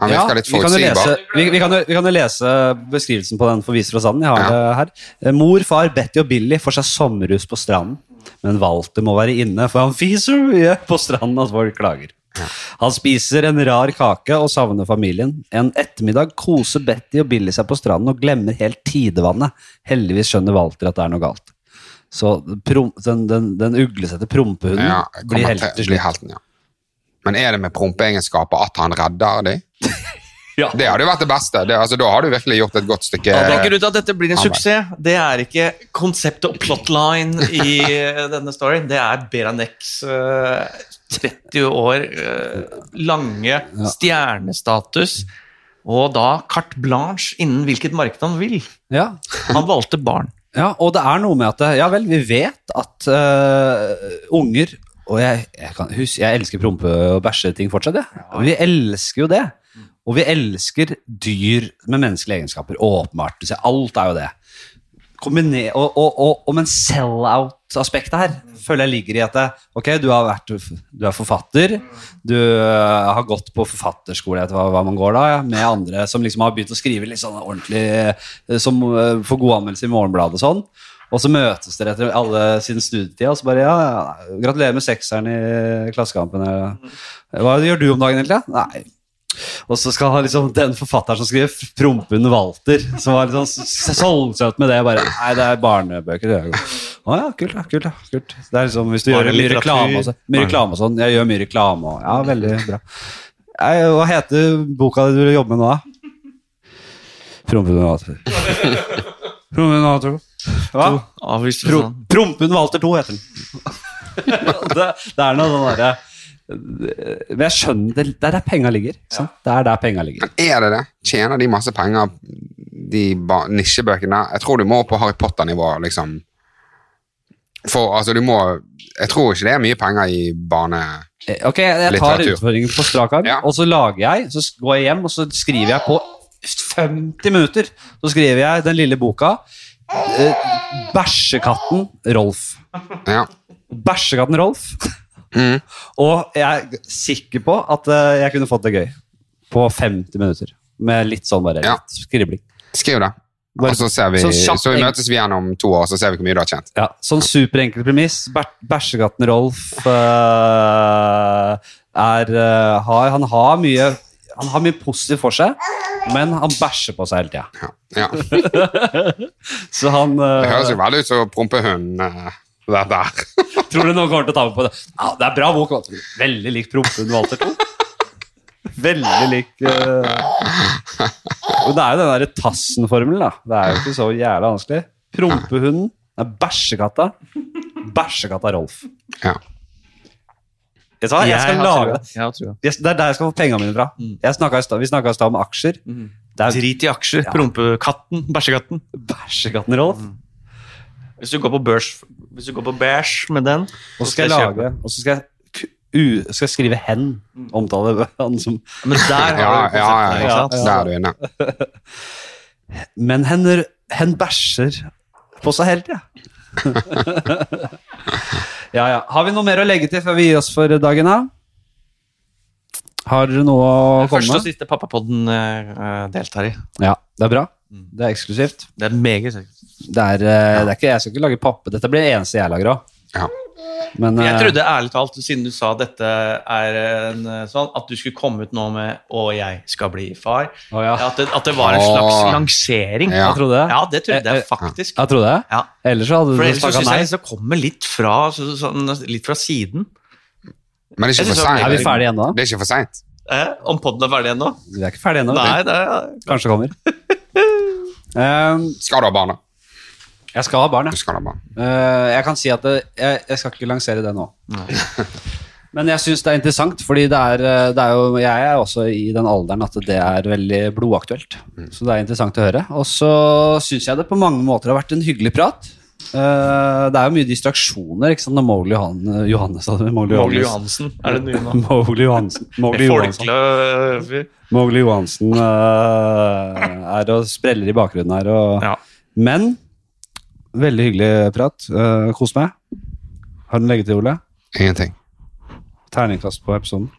Han Ja, virker litt forutsigbar. vi, vi, kan jo, vi kan jo lese beskrivelsen på den forvist fra stranden. Jeg har Ja. det her. Eh, Mor, far, Betty og Billy får seg sommerhus på stranden. Men Walter må være inne, for han fiser mye på stranden at folk klager. Han spiser en rar kake og savner familien. En ettermiddag koser Betty og Billy seg på stranden og glemmer helt tidevannet. Heldigvis skjønner Walter at det er noe galt. Så prom, den, den, den uglesette prompehunden Ja, blir helt til slutt. helten, ja. Men er det med prompeegenskaper at han redder de? [laughs] Ja. Det hadde jo vært det beste. Det, altså, da har du virkelig gjort et godt stykke ja, grunnen til at dette blir en arbeid. suksess, det er ikke konseptet og plotline i [laughs] eh, denne storyen. Det er Beranex uh, 30 år uh, lange stjernestatus. Og da carte blanche innen hvilket marked han vil. Ja, Han valgte barn. Ja, og det er noe med at Ja vel, vi vet at uh, unger Og jeg, jeg, kan, husk, jeg elsker prompe- og bæsjeting fortsatt, jeg. Vi elsker jo det. Og vi elsker dyr med menneskelige egenskaper. Åpenbart. Alt er jo det. Kombiner, og, og, og, og men sell-out-aspektet her føler jeg ligger i at det, ok, du, har vært, du er forfatter, du øh, har gått på forfatterskole, etter hva, hva man går da, ja, med andre som liksom har begynt å skrive litt sånn ordentlig, øh, som øh, får god anmeldelse i Morgenbladet og sånn. Og så møtes dere etter alle sin studietid, og så bare ja, ja, gratulerer med sekseren i Klassekampen. ja. Hva gjør du om dagen, egentlig? Nei. Og så skal han liksom den forfatteren som skriver Prompen Walter, som var litt sånn solgsøt med det, bare Nei, det er barnebøker. det er- Å ja, kult, da, kult, da, kult. Det er liksom, Hvis du gjør mye reklame og så- mye reklame og sånn. Jeg gjør mye reklame og Ja, veldig bra. Jeg, hva heter boka du vil jobbe med nå, da? Prompen Walter. Prompen Walter. Hva? Avvist Pro, sånn. Prompen Walter 2 heter den. [laughs] det, det er noe sånn derre Men jeg skjønner det, er der penga ligger. Ja. Det er der penga ligger. Men er det det? Tjener de masse penger, de nisjebøkene? Jeg tror du må på Harry Potter-nivå, liksom. For altså, du må Jeg tror ikke det er mye penger i barne... Eh, Ok, jeg tar Litteratur. utfordringen på strak arm, Ja. og så lager jeg, så går jeg hjem, og så skriver jeg på 50 minutter, så skriver jeg den lille boka, eh, Bæsjekatten Rolf. Ja. Bæsjekatten Rolf. Mm. Og jeg er sikker på at eh, jeg kunne fått det gøy på 50 minutter. Med litt sånn bare Ja. litt skribling. Skriv det. Bare- Og så ser vi, så så møtes vi igjen om to år, så ser vi hvor mye du har tjent. Ja, sånn superenkel premiss. Bæsjegatten Rolf uh, er uh, har, Han har mye Han har mye positivt for seg, men han bæsjer på seg hele tida. Ja. Ja. [laughs] Så han Det eh, høres jo veldig ut som prompehund. Uh, det der. [laughs] Tror du noen kommer til å ta med på det? Ja, det er bra bok. Walter. Veldig lik Prompen Walter 2. Veldig lik uh... Og Det er jo den derre Tassen-formelen, da. Det er jo ikke så jævla vanskelig. Prompehunden er bæsjekatta. Bæsjekatta Rolf. Ja. Jeg sa, jeg skal jeg lage det. Det er der jeg skal få pengene mine fra. Jeg snakket vi snakka i stad om aksjer. Det er Drit i aksjer. Prompekatten. Bæsjekatten. bæsjekatten Rolf. Hvis du går på børs Hvis du går på bæsj med den Og så skal jeg lage Og så skal jeg, u, skal jeg skrive hen. Omtale [laughs] han som Men der har Ja, du ja, ja, ja? Der er du inne. [laughs] Men hen, hen bæsjer på seg hele tida. [laughs] ja, ja. Har vi noe mer å legge til før vi gir oss for dagen, da? Har dere noe å komme Første og siste pappapodden eh, deltar i. Ja, det er bra. Det er eksklusivt. Det er meget seriøst. Det er, ja. det er ikke, jeg skal ikke lage pappe. Dette blir det eneste jeg lager òg. Ja. Men Jeg eh, trodde ærlig talt, siden du sa dette er en eh, sånn, at du skulle komme ut nå med 'Å, jeg skal bli far'. Å, ja. At, det, at det var en slags Åh. lansering. Ja. Jeg trodde det. Ja, det trodde Eh, jeg eh, faktisk. Jeg trodde det. Ja. Ellers så hadde For du ellers så snakka jeg det kommer litt fra, så, sånn, litt fra siden. Men det er ikke for seint. Er vi ferdige ennå? Det er ikke for seint. Eh, om podden er ferdig ennå? Vi er ikke ferdige ennå. Nei, det er Kanskje kommer. Um, [laughs] Skal du ha barn, da? Jeg skal ha barn, Du jeg. skal ha barn. Uh, jeg kan si at det, jeg, jeg skal ikke lansere det nå. Men jeg syns det er interessant, fordi det er, eh, det er jo Jeg er også i den alderen at det er veldig blodaktuelt. Så det er interessant å høre. Og så syns jeg det på mange måter har vært en hyggelig prat. Uh, det er jo mye distraksjoner, ikke sant, når Mowgli Johan, Johannes Mowgli Johansen er det nye nå. [laughs] Mowgli Johansen. Mowgli Johansen. Mowgli Johansen eh, er og spreller i bakgrunnen her. Og, Ja. Men veldig hyggelig prat. Uh, kos meg. Har du noe å legge til, Ole? Ingenting. Terningkast på episoden?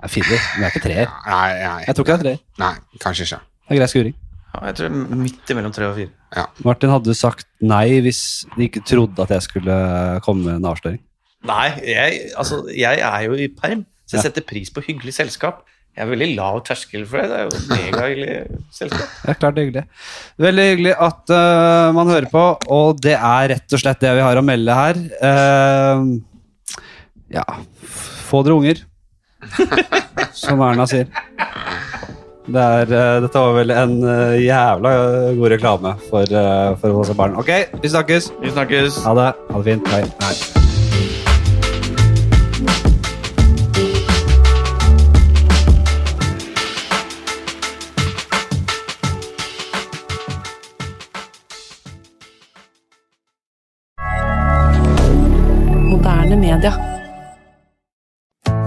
Det er firer, men det er ikke treer. Nei, nei, Jeg tror ikke det er treer. nei, kanskje ikke. Det er grei skuring. Ja, jeg tror midt imellom tre og fire. Ja. Martin hadde sagt nei hvis de ikke trodde at jeg skulle komme med en avsløring. Nei, jeg, altså, jeg er jo i perm, så jeg Ja. setter pris på hyggelig selskap. Jeg er veldig lav terskel for det. Det er jo megahyggelig selskap. Ja, klart det er hyggelig. Veldig hyggelig at uh, man hører på, og det er rett og slett det vi har å melde her. Uh, ja, få dere unger, [laughs] som Erna sier. Det er, uh, dette var vel en jævla god reklame for, uh, for å få seg barn. Ok, vi snakkes. Vi snakkes. Ha det. Ha det fint. Hei. Hei.